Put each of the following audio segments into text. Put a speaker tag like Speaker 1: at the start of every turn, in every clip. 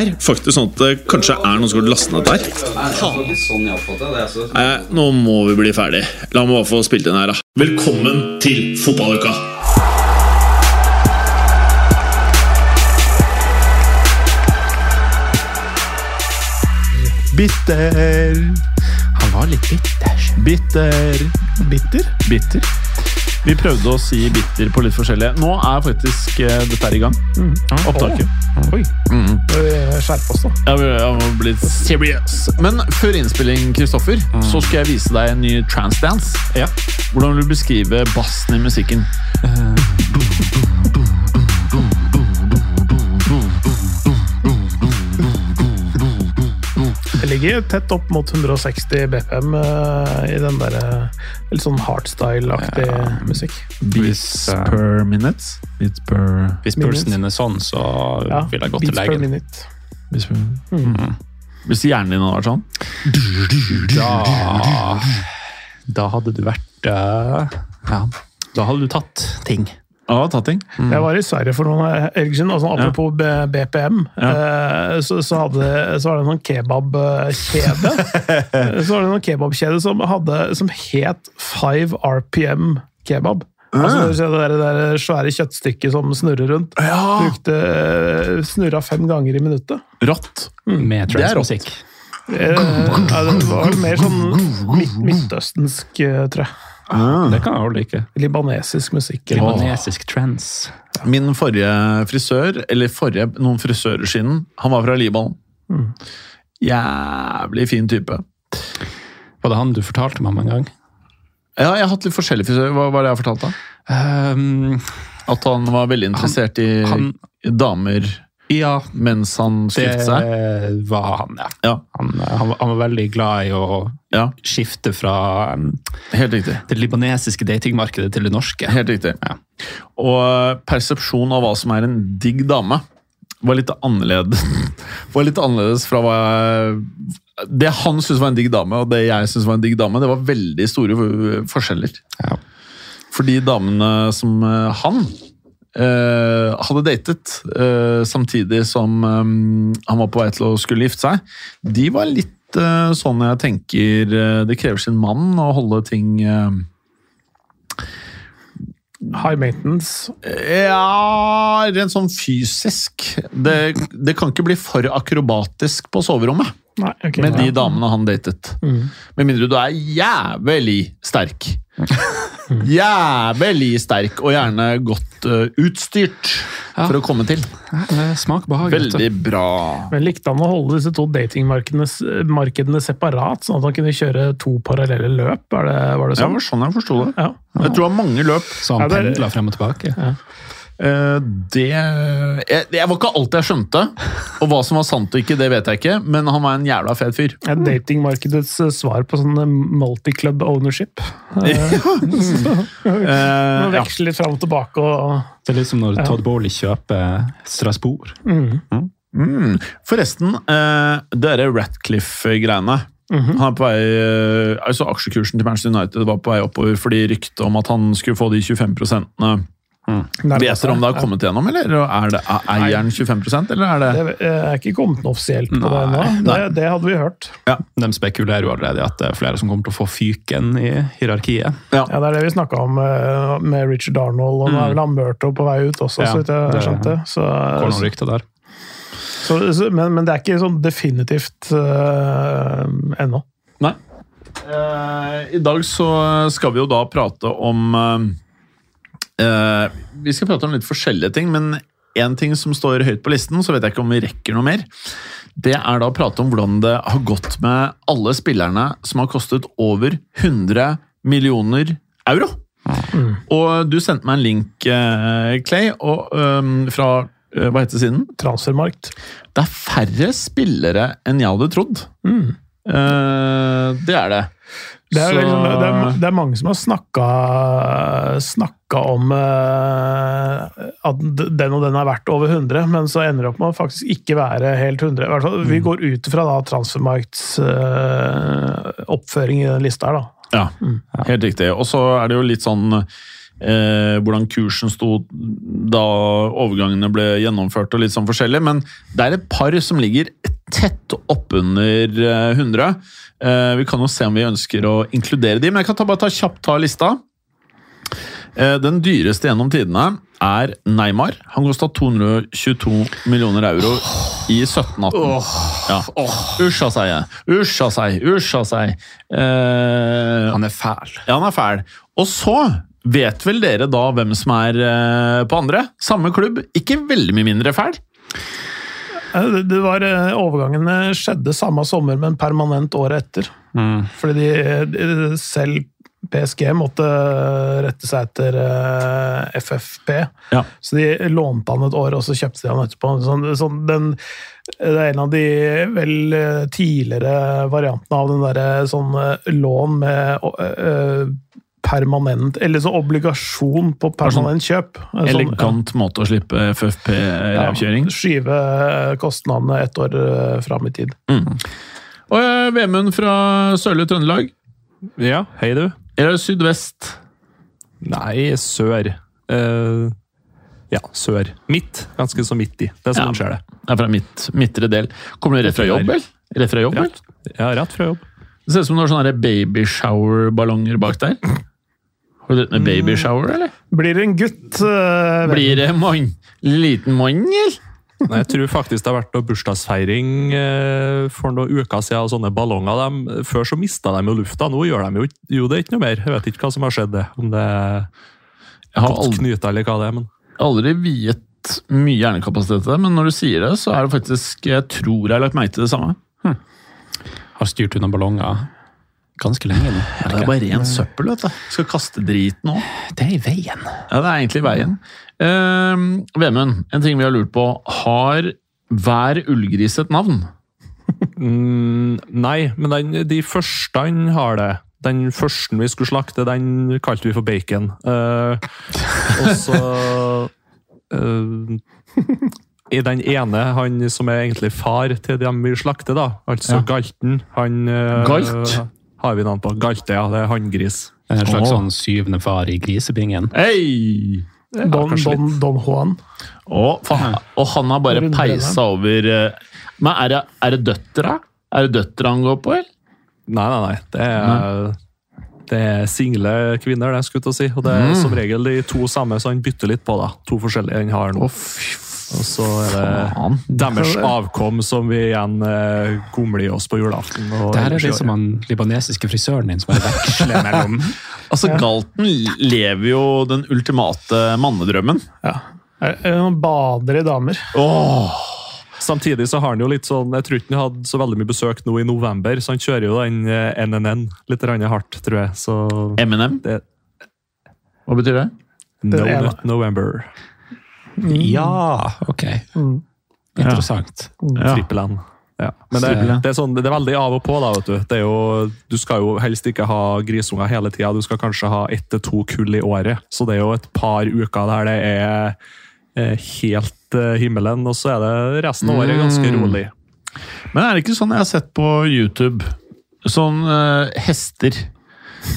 Speaker 1: er faktisk sånn at det kanskje er noen som har lastet ned der. Nei, nå må vi bli ferdig. La meg bare få spilt inn her, da. Velkommen til fotballuka!
Speaker 2: Bitter. Han var litt bitter. Bitter. Bitter? Bitter. Vi prøvde å si bitter på litt forskjellige. Nå er faktisk uh, dette her i gang. Opptaket.
Speaker 3: Oi. Skjerp oss, da.
Speaker 2: Ja, vi jeg må bli serious. Men før innspilling, Kristoffer, så skal jeg vise deg en ny transdance.
Speaker 3: Ja.
Speaker 2: Hvordan vil du beskrive bassen i musikken?
Speaker 3: Det ligger tett opp mot 160 BPM uh, i den der eh, litt sånn hardstyle-aktig musikk.
Speaker 2: Beats per minutes? Beats per
Speaker 4: Hvis pulsen din er sånn, så
Speaker 3: Ja,
Speaker 4: vil jeg gå til
Speaker 3: beats per
Speaker 4: legen.
Speaker 3: minute.
Speaker 2: Beats per... Hvis hjernen din hadde vært sånn?
Speaker 4: Da, da hadde du vært eh, Ja, da hadde du tatt ting.
Speaker 2: Ja, tatting. Mm.
Speaker 3: Jeg var i Sverige for noen helger siden, sånn, apropos ja. BPM, ja. så, så, hadde, så var det en sånn kebabkjede Så var det en kebabkjede som, hadde, som het 5 RPM kebab. Altså, det er der, det der svære kjøttstykket som snurrer rundt. Brukte, eh, snurra fem ganger i minuttet.
Speaker 2: Rått.
Speaker 4: Med
Speaker 2: Det er rått.
Speaker 3: Eh, ja, det var mer sånn midt, midtøstensk, eh, tror jeg.
Speaker 4: Det kan jeg jo like.
Speaker 3: Libanesisk musikk. eller-
Speaker 4: Libanesisk trance.
Speaker 2: Min forrige frisør, eller forrige, noen frisører siden, han var fra Libanon. Jævlig fin type.
Speaker 4: Var det han du fortalte meg om en gang?
Speaker 2: Ja, jeg har hatt litt forskjellige frisører. Hva var det jeg fortalte?
Speaker 4: Um,
Speaker 2: At han var veldig interessert i
Speaker 4: han-
Speaker 2: damer
Speaker 4: ja,
Speaker 2: mens han
Speaker 4: det
Speaker 2: skiftet seg.
Speaker 4: var han, ja.
Speaker 2: Ja,
Speaker 4: Han, han, var- han var veldig glad i å
Speaker 2: ja,
Speaker 4: skifte fra um, det libanesiske datingmarkedet til det norske.
Speaker 2: Helt riktig.
Speaker 4: Ja.
Speaker 2: Og persepsjon av hva som er en digg dame, var litt annerledes, var litt annerledes fra hva jeg Det han syntes var en digg dame, og det jeg syntes var en digg dame, det var veldig store forskjeller.
Speaker 4: Ja.
Speaker 2: Fordi damene som eh, han eh, hadde datet uh, samtidig som um, han var på vei til å skulle gifte seg, de var litt uh, sånn jeg tenker Det krever sin mann å holde ting
Speaker 3: High maintenance.
Speaker 2: Ja Rent sånn fysisk. Det, det kan ikke bli for akrobatisk på soverommet
Speaker 3: Nei, okay,
Speaker 2: med de
Speaker 3: Ja.
Speaker 2: damene han datet.
Speaker 3: Mm.
Speaker 2: Med mindre du er jævlig sterk. Jævlig sterk, og gjerne godt uh, utstyrt for å komme til.
Speaker 4: Smak behag.
Speaker 2: Veldig bra.
Speaker 3: Men likte han å holde disse to datingmarkedene separat, sånn at han kunne kjøre to parallelle løp? Er det, var det sånn?
Speaker 2: Ja, sånn jeg forsto det.
Speaker 3: Ja.
Speaker 2: Jeg tror det var mange løp.
Speaker 4: Så han pendla frem og tilbake.
Speaker 2: Eh, Det jeg, jeg var ikke alt jeg skjønte, og hva som var sant og ikke, det vet jeg ikke, men han var en jævla fet fyr.
Speaker 3: Ja, Datingmarkedets eh, svar på sånn eh, multiclub ownership. Eh,
Speaker 2: Eh,
Speaker 3: Man veksler litt fram og tilbake og
Speaker 4: Det er litt som når. Todd Bowley kjøper Strasbourg.
Speaker 3: mm.
Speaker 2: Mm. Forresten, eh, det derre Ratcliffe-greiene
Speaker 3: Mhm.
Speaker 2: Han er på vei, eh, altså Aksjekursen til Manchester United var på vei oppover fordi ryktet om at han skulle få de 25 prosentene Vet dere om det har kommet gjennom, eller er det er eieren 25% eller er det
Speaker 3: Det er ikke kommet noe offisielt på det ennå. Det, det hadde vi hørt.
Speaker 4: Ja, De spekulerer jo allerede i at det er flere som kommer til å få fyken i hierarkiet.
Speaker 3: Ja, Det er det vi snakka om eh, med Richard Arnold, og nå er vel han Murto på vei ut også,
Speaker 4: Ja,
Speaker 3: så vidt jeg
Speaker 4: det-
Speaker 3: skjønte. Så,
Speaker 4: Går noen rykter der.
Speaker 3: så, så, men, men det er ikke sånn definitivt uh, ennå.
Speaker 2: Nei. Uh, I dag så skal vi jo da prate om eh, eh, Vi skal prate om litt forskjellige ting, men én ting som står høyt på listen, så vet jeg ikke om vi rekker noe mer. Det er da å prate om hvordan det har gått med alle spillerne som har kostet over 100 millioner euro. Og du sendte meg en link, uh, Clay, og, um, fra uh, Hva heter siden?
Speaker 3: Transfermarkt.
Speaker 2: Det er færre spillere enn jeg hadde trodd. Eh, det er det.
Speaker 3: Det er, liksom, det, er, det er mange som har snakka, snakka om eh, at den og den er verdt over 100, men så ender det opp med å faktisk ikke være helt 100. I hvert fall, Vi går ut fra da Transfermarkts eh, oppføring i den lista her, da.
Speaker 2: Ja, helt riktig. Og så er det jo litt sånn eh, hvordan kursen sto da overgangene ble gjennomført og litt sånn forskjellig, men det er et par som ligger tett oppunder eh, 100. Eh, vi kan jo se om vi ønsker å inkludere de, men jeg kan ta, bare ta kjapt ta lista. Eh, den dyreste gjennom tidene er Neymar. Han kosta 222 millioner euro i 1718. Ja. Usja seg, usja seg, usja seg. Eh,
Speaker 4: Han er fæl.
Speaker 2: ja, han er fæl. Og så vet vel dere da hvem som er eh, på andre? Samme klubb, ikke veldig mye mindre fæl.
Speaker 3: Eh, Det, var, eh, overgangene skjedde samme sommer, men permanent året etter.
Speaker 4: Mm.
Speaker 3: Fordi de, selv PSG måtte rette seg etter FFP.
Speaker 2: Ja.
Speaker 3: Så de lånte han et år, og så kjøpte de han etterpå. Sånn, sånn, den, det er en av de vel tidligere variantene av den derre sånn lån med permanent Eller så obligasjon på permanent kjøp. Sånn, ja.
Speaker 2: Elegant måte å slippe FFP-revkjøring.
Speaker 3: Skyve kostnadene ett år eh, fram i tid.
Speaker 2: Og eh, Vemund fra Sørlige Trøndelag.
Speaker 4: Ja, hei du.
Speaker 2: Eller sydvest?
Speaker 4: Nei, sør. Uh, ja, sør. Midt. Ganske så midt i. Det er sånn
Speaker 2: Ja.
Speaker 4: skjer det.
Speaker 2: Er fra midt, midtre del. Kommer du rett fra jobb, eller? Rett fra jobb,
Speaker 4: Ja.
Speaker 2: eller?
Speaker 4: Ja, rett fra jobb.
Speaker 2: Det ser ut som du har sånne babyshower-ballonger bak der. Har du drevet med babyshower, eller?
Speaker 3: Blir det en gutt Uh,
Speaker 2: Blir det mann? Liten mann, eller?
Speaker 4: Nei, jeg tror faktisk det har vært noe bursdagsfeiring eh, for noen uker siden. og sånne ballonger. De, før så mista de jo lufta, nå gjør de jo jo, det ikke noe mer. Jeg vet ikke hva som har skjedd. det. Om det er godt
Speaker 2: aldri,
Speaker 4: knyta eller hva det er. men...
Speaker 2: aldri viet mye hjernekapasitet til det, men når du sier det, så er det faktisk Jeg tror jeg har lagt merke til det samme.
Speaker 4: Har styrt unna ballonger ganske lenge nå.
Speaker 2: Det er bare ren søppel, vet du. Skal kaste drit nå.
Speaker 4: Det er i veien.
Speaker 2: Ja, det er egentlig i veien. Uh, Vemund, en ting vi har lurt på. Har hver ullgris et navn?
Speaker 4: Mm, nei, men den, de første han har det. Den første vi skulle slakte, den kalte vi for bacon. Eh, og så eh, I den ene, han som er egentlig far til dem vi slakter, da, altså
Speaker 2: Ja.
Speaker 4: Galten han eh,
Speaker 2: Galt?
Speaker 4: Har vi navn på. Galte, ja. Det er hanngris.
Speaker 5: En slags sånn syvende far i grisebingen.
Speaker 2: Hey!
Speaker 3: Don, Don, Don Juan.
Speaker 2: Og, faen, og han har bare peisa over eh, Men er det, er det døtra? Er det døtra han går på, eller?
Speaker 4: Nei, nei, nei. Det er, det er single kvinner, det skulle jeg til å si. Og det er
Speaker 2: Mm.
Speaker 4: som regel de to samme, så han bytter litt på, da. To forskjellige han har nå.
Speaker 2: Oh, fy
Speaker 4: Og så er det
Speaker 2: faen.
Speaker 4: deres avkom som vi igjen eh, gomler i oss på julaften.
Speaker 5: Det her er liksom han libanesiske frisøren din som bare veksler mellom
Speaker 2: Altså, Galten lever jo den ultimate mannedrømmen.
Speaker 3: Ja. Er- er noen bader i damer.
Speaker 2: Åh,
Speaker 4: Samtidig så har han jo litt sånn Jeg tror ikke han hadde så veldig mye besøk nå i november, så han kjører jo den eh, NNN litt rann hardt, tror jeg. Så
Speaker 2: M&M?
Speaker 4: det
Speaker 2: Hva betyr det?
Speaker 4: No
Speaker 3: Det er-
Speaker 4: Nut November.
Speaker 5: Ja, ok.
Speaker 3: Mm.
Speaker 5: Interessant.
Speaker 2: Ja.
Speaker 4: Trippel Ja. Men det, det, er sånn, det er veldig av og på. da, vet Du Det er jo, du skal jo helst ikke ha grisunger hele tida. Du skal kanskje ha ett til to kull i året. Så det er jo et par uker der det er eh, helt eh, himmelen, og så er det resten av året ganske
Speaker 2: Mm.
Speaker 4: rolig.
Speaker 2: Men er det ikke sånn jeg har sett på YouTube? Sånn eh, hester.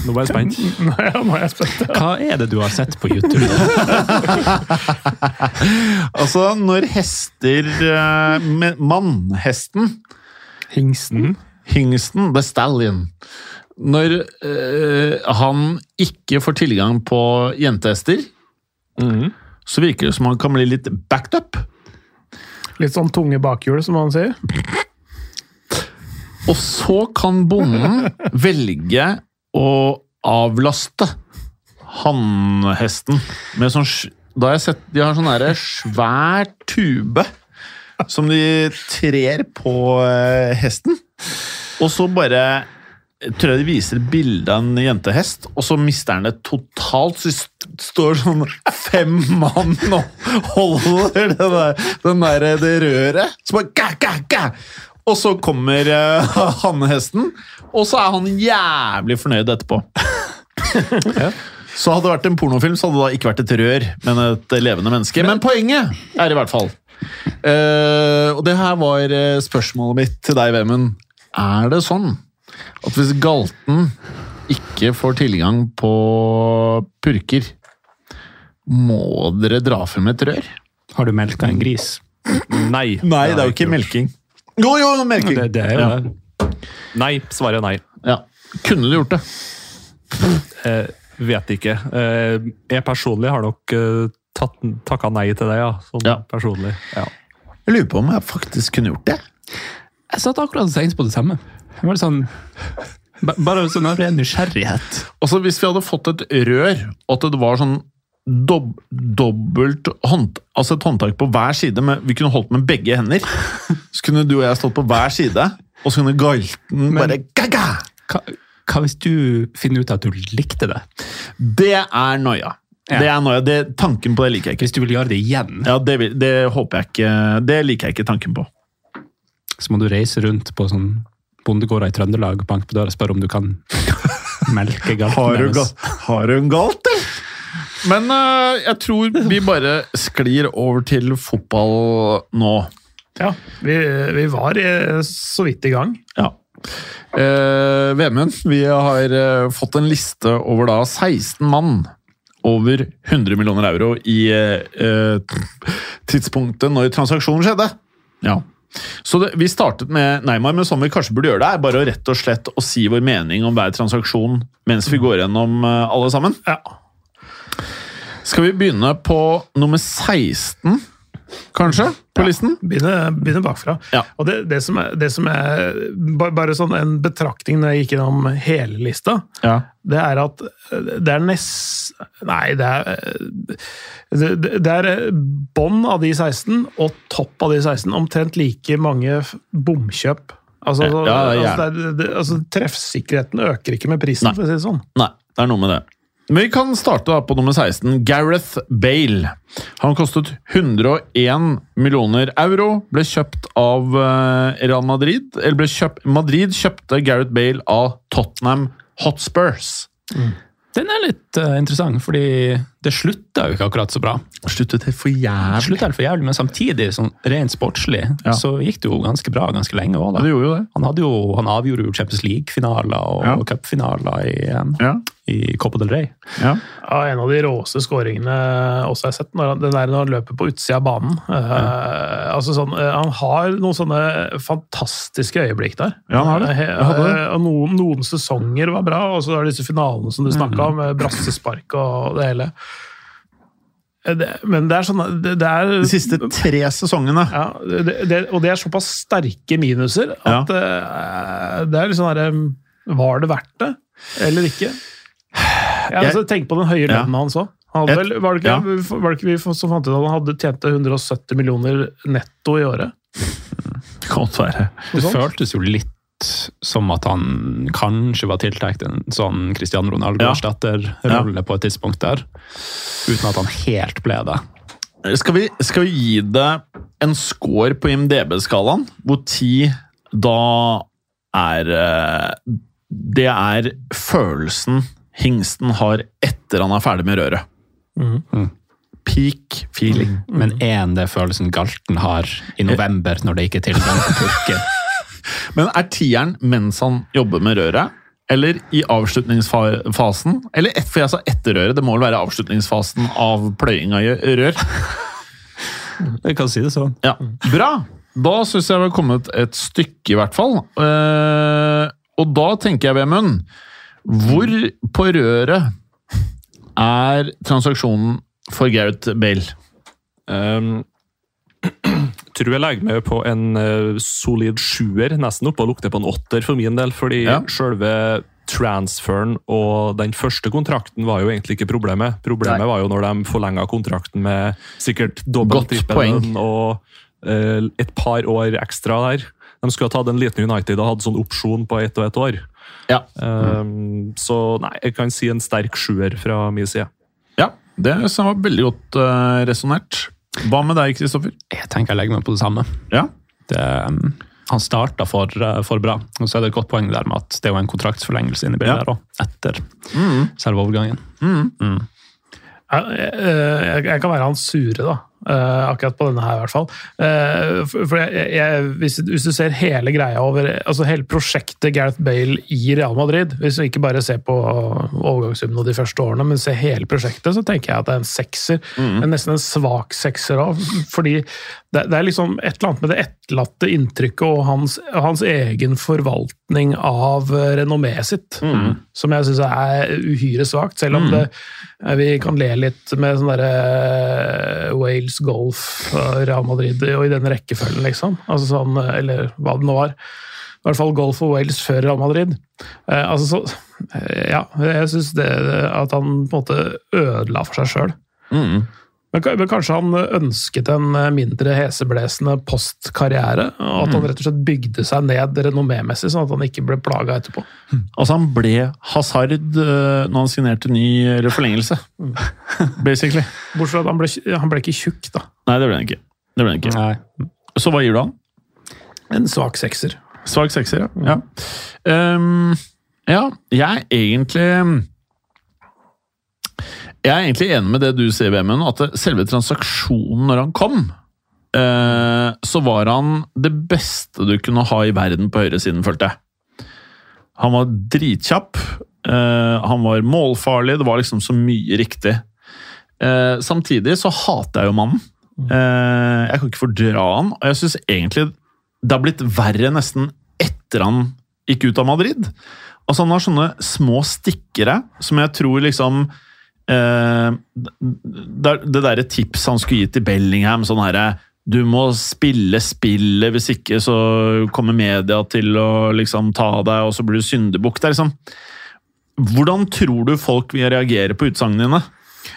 Speaker 4: Nå er jeg spent.
Speaker 3: Nei, ja, nå er jeg spent.
Speaker 5: Hva er det du har sett på YouTube? da?
Speaker 2: Altså, når hester eh, Mannhesten
Speaker 3: Hingsten.
Speaker 2: Hingsten, the stallion Når øh, han ikke får tilgang på jentehester,
Speaker 4: mm.
Speaker 2: så virker det som han kan bli litt backed up.
Speaker 3: Litt sånn tunge bakhjul, som man sier.
Speaker 2: Og så kan bonden velge å avlaste hannhesten med sånn Da har jeg sett De har sånn derre svær tube som de trer på eh, hesten. Og så bare tror jeg de viser bilde av en jentehest, og så mister han det totalt. Så det står sånn fem mann og holder det der, den der, det røret. Så bare gæ, gæ, gæ. Og så kommer uh, hannehesten, og så er han jævlig fornøyd etterpå. Så hadde det vært en pornofilm, så hadde det da ikke vært et rør, men et levende menneske. Men poenget er i hvert fall uh, Og det her var eh, spørsmålet mitt til deg, Vemund. Er det sånn at hvis Galten ikke får tilgang på purker, må dere dra frem et rør?
Speaker 5: Har du melka en gris?
Speaker 4: Nei.
Speaker 2: Nei, det er jo ikke melking. Jo, jo, melking!
Speaker 5: Det, det er jo
Speaker 2: Ja.
Speaker 5: det.
Speaker 4: Nei, svaret er nei.
Speaker 2: Ja. Kunne du gjort det?
Speaker 4: Eh, vet ikke. Eh, jeg personlig har nok eh, tatt, takka nei til det, ja. Sånn
Speaker 2: Ja.
Speaker 4: personlig. Ja.
Speaker 2: Jeg lurer på om jeg faktisk kunne gjort det.
Speaker 5: Jeg satt akkurat og tenkte på det samme. Det var litt sånn, bare sånn av ren nysgjerrighet.
Speaker 2: Altså, Hvis vi hadde fått et rør, og at det var sånn dob dobbelt hånd, altså et håndtak på hver side, med, vi kunne holdt med begge hender, så kunne du og jeg stått på hver side, og så kunne galten bare gaga!
Speaker 5: Hva, hva hvis du finner ut at du likte det?
Speaker 2: Det er noia.
Speaker 5: Ja.
Speaker 2: Det er noia. Det, tanken på det liker jeg ikke.
Speaker 5: Hvis du vil gjøre det igjen,
Speaker 2: Ja, det, vil, det håper jeg ikke Det liker jeg ikke tanken på.
Speaker 5: så må du reise rundt på sånn bondegårder i Trøndelag og banke på døra og spørre om du kan melke galten
Speaker 2: Har du,
Speaker 5: deres.
Speaker 2: har hun galt, eller? Men uh, jeg tror vi bare sklir over til fotball nå.
Speaker 3: Ja, vi, vi var eh, så vidt i gang.
Speaker 2: Ja. Eh, Vemund, vi har eh, fått en liste over da 16 mann over 100 millioner euro i eh, tidspunktet når transaksjonen skjedde. Ja. Så det, Vi startet med Neymar, men sånn vi kanskje burde gjøre det, er bare å rett og slett å si vår mening om hver transaksjon mens vi går gjennom eh, alle sammen.
Speaker 3: Ja.
Speaker 2: Skal vi begynne på nummer 16, kanskje, på listen?
Speaker 3: Begynne, begynne bakfra.
Speaker 2: Ja.
Speaker 3: Og det, det, som er, det som er Bare sånn en betraktning når jeg gikk gjennom hele lista,
Speaker 2: Ja.
Speaker 3: det er at det er nest... Nei, det er Det, er bånn av de 16 og topp av de 16. Omtrent like mange bomkjøp. Altså,
Speaker 2: Ja, ja, ja.
Speaker 3: altså, det, altså Treffsikkerheten øker ikke med prisen,
Speaker 2: Nei.
Speaker 3: for å si det sånn.
Speaker 2: Nei, det er noe med det. Men vi kan starte på nummer 16. Gareth Bale. Han kostet 101 millioner euro. Ble kjøpt av eh, Real Madrid. Eller ble kjøpt, Madrid kjøpte Gareth Bale av Tottenham Hotspurs.
Speaker 5: Den er litt uh, interessant, fordi det slutta jo ikke akkurat så bra.
Speaker 2: Sluttet helt for jævlig.
Speaker 5: Sluttet helt for jævlig, Men samtidig, sånn rent sportslig,
Speaker 2: Ja.
Speaker 5: så gikk det jo ganske bra ganske lenge òg.
Speaker 2: Ja, det gjorde jo det.
Speaker 5: Han, hadde jo, han avgjorde jo Champions League-finaler og
Speaker 2: Ja.
Speaker 5: cupfinaler i, eh,
Speaker 2: Ja,
Speaker 5: i Copa del Rey.
Speaker 2: ja.
Speaker 3: Ja, en av de råeste skåringene også har jeg sett, når han, den der når han løper på utsida av banen. Uh, altså sånn, eh, han har noen sånne fantastiske øyeblikk der.
Speaker 2: Ja, han har det. Det.
Speaker 3: og noen, noen sesonger var bra, og så er det disse finalene som du snakka om, med brassespark og det hele. Eh, Det, men det er sånn det, det er,
Speaker 2: De siste tre sesongene.
Speaker 3: ja, det, det, Og det er såpass sterke minuser at ja. det er liksom derre Var det verdt det, eller ikke?
Speaker 2: Jeg-
Speaker 3: altså, tenk på den høye
Speaker 2: Ja.
Speaker 3: lønnen hans òg. Var, det
Speaker 2: ikke,
Speaker 3: ikke- var det ikke vi som fant ut at han hadde tjente 170 millioner netto i året?
Speaker 2: Det Kan godt være.
Speaker 5: Det føltes jo litt som at han kanskje var tiltenkt en sånn Cristiano
Speaker 2: Ja.
Speaker 5: Ronaldo-erstatterrolle på et tidspunkt der, uten at han helt ble det.
Speaker 2: Skal vi, skal vi gi det en score på IMDb-skalaen, hvor ti da er eh, Det er følelsen hingsten har etter han er ferdig med røret.
Speaker 5: Mm.
Speaker 2: Peak feeling.
Speaker 5: Men er det følelsen Galten har i november, når det ikke er tilgang på purker?
Speaker 2: Men er tieren mens han jobber med røret? Eller i avslutningsfasen? Eller et, for jeg sa etter røret, det må vel være avslutningsfasen av pløying av rør?
Speaker 5: Jeg kan si det sånn.
Speaker 2: Ja, Bra! Da syns jeg vi har kommet et stykke, i hvert fall. Eh, og da tenker jeg, Vemund, hvor på røret er transaksjonen for Gareth Bale?
Speaker 4: Um, tror jeg legger meg på en eh, solid sjuer, nesten oppe og lukter på en åtter for min del. Fordi
Speaker 2: Ja.
Speaker 4: selve transferen og den første kontrakten var jo egentlig ikke problemet. Problemet
Speaker 2: Nei.
Speaker 4: var jo når de forlenga kontrakten med sikkert dobbel
Speaker 2: Godt
Speaker 4: og uh, et par år ekstra der. De skulle ha tatt en liten United og hatt sånn opsjon på ett og ett år.
Speaker 2: Ja.
Speaker 4: Um, så nei, jeg kan si en sterk sjuer fra min side.
Speaker 2: ja. Det var veldig godt uh, resonnert. Hva med deg, Kristoffer?
Speaker 5: Jeg tenker jeg legger meg på det samme.
Speaker 2: Ja.
Speaker 5: Det, um, han starta for, uh, for bra, og så er det et godt poeng der med at det er jo en kontraktsforlengelse inne i bildet
Speaker 2: Ja.
Speaker 5: der også, etter
Speaker 2: Mm.
Speaker 5: selve overgangen.
Speaker 3: Ja, jeg, jeg, jeg kan være han sure, da. Eh, akkurat på denne her, i hvert fall. Uh, for jeg, jeg, hvis, hvis du ser hele greia over altså Hele prosjektet Gareth Bale i Real Madrid, hvis du ikke bare ser på overgangssummen og de første årene, men ser hele prosjektet, så tenker jeg at det er en sekser. En Nesten en svak sekser òg. Fordi det, det er liksom et eller annet med det etterlatte inntrykket og hans, hans egen forvaltning av eh, renommeet sitt, som jeg syns er uhyre svakt. Selv om det, eh, vi kan le litt med sånn derre eh, Wales Golf, og Real Madrid og i den rekkefølgen, liksom. Altså sånn, eller hva det nå var. I hvert fall Golf og Wales før Real Madrid. Eh, altså så, ja, jeg syns det at han på en måte ødela for seg sjøl.
Speaker 2: Mm.
Speaker 3: Men, men kanskje han ønsket en eh, mindre heseblesende postkarriere? Og at han rett og slett bygde seg ned renommémessig, sånn at han ikke ble plaga etterpå.
Speaker 2: Altså, han ble hasard uh, når han signerte ny eller forlengelse. Basically.
Speaker 3: Bortsett fra at han ble, han ble ikke tjukk, da.
Speaker 2: Nei, det ble han ikke. Det ble han ikke.
Speaker 5: Nei.
Speaker 2: Så hva gir du han?
Speaker 3: En svak sekser.
Speaker 2: Svak sekser, ja. Ja. Um, ja, jeg er egentlig Jeg er egentlig enig med det du sier, Vemund, at selve transaksjonen når han kom, eh, så var han det beste du kunne ha i verden på høyresiden, følte jeg. Han var dritkjapp, eh, han var målfarlig, det var liksom så mye riktig. Eh, samtidig så hater jeg jo mannen. Jeg kan ikke fordra han, og jeg syns egentlig det har blitt verre nesten etter han gikk ut av Madrid. Altså Han har sånne små stikkere som jeg tror liksom Det, det derre tipset han skulle gi til Bellingham, sånn herre Du må spille spillet, hvis ikke så kommer media til å liksom ta deg, og så blir du syndebukk. Liksom Hvordan tror du folk vil reagere på utsagnene dine?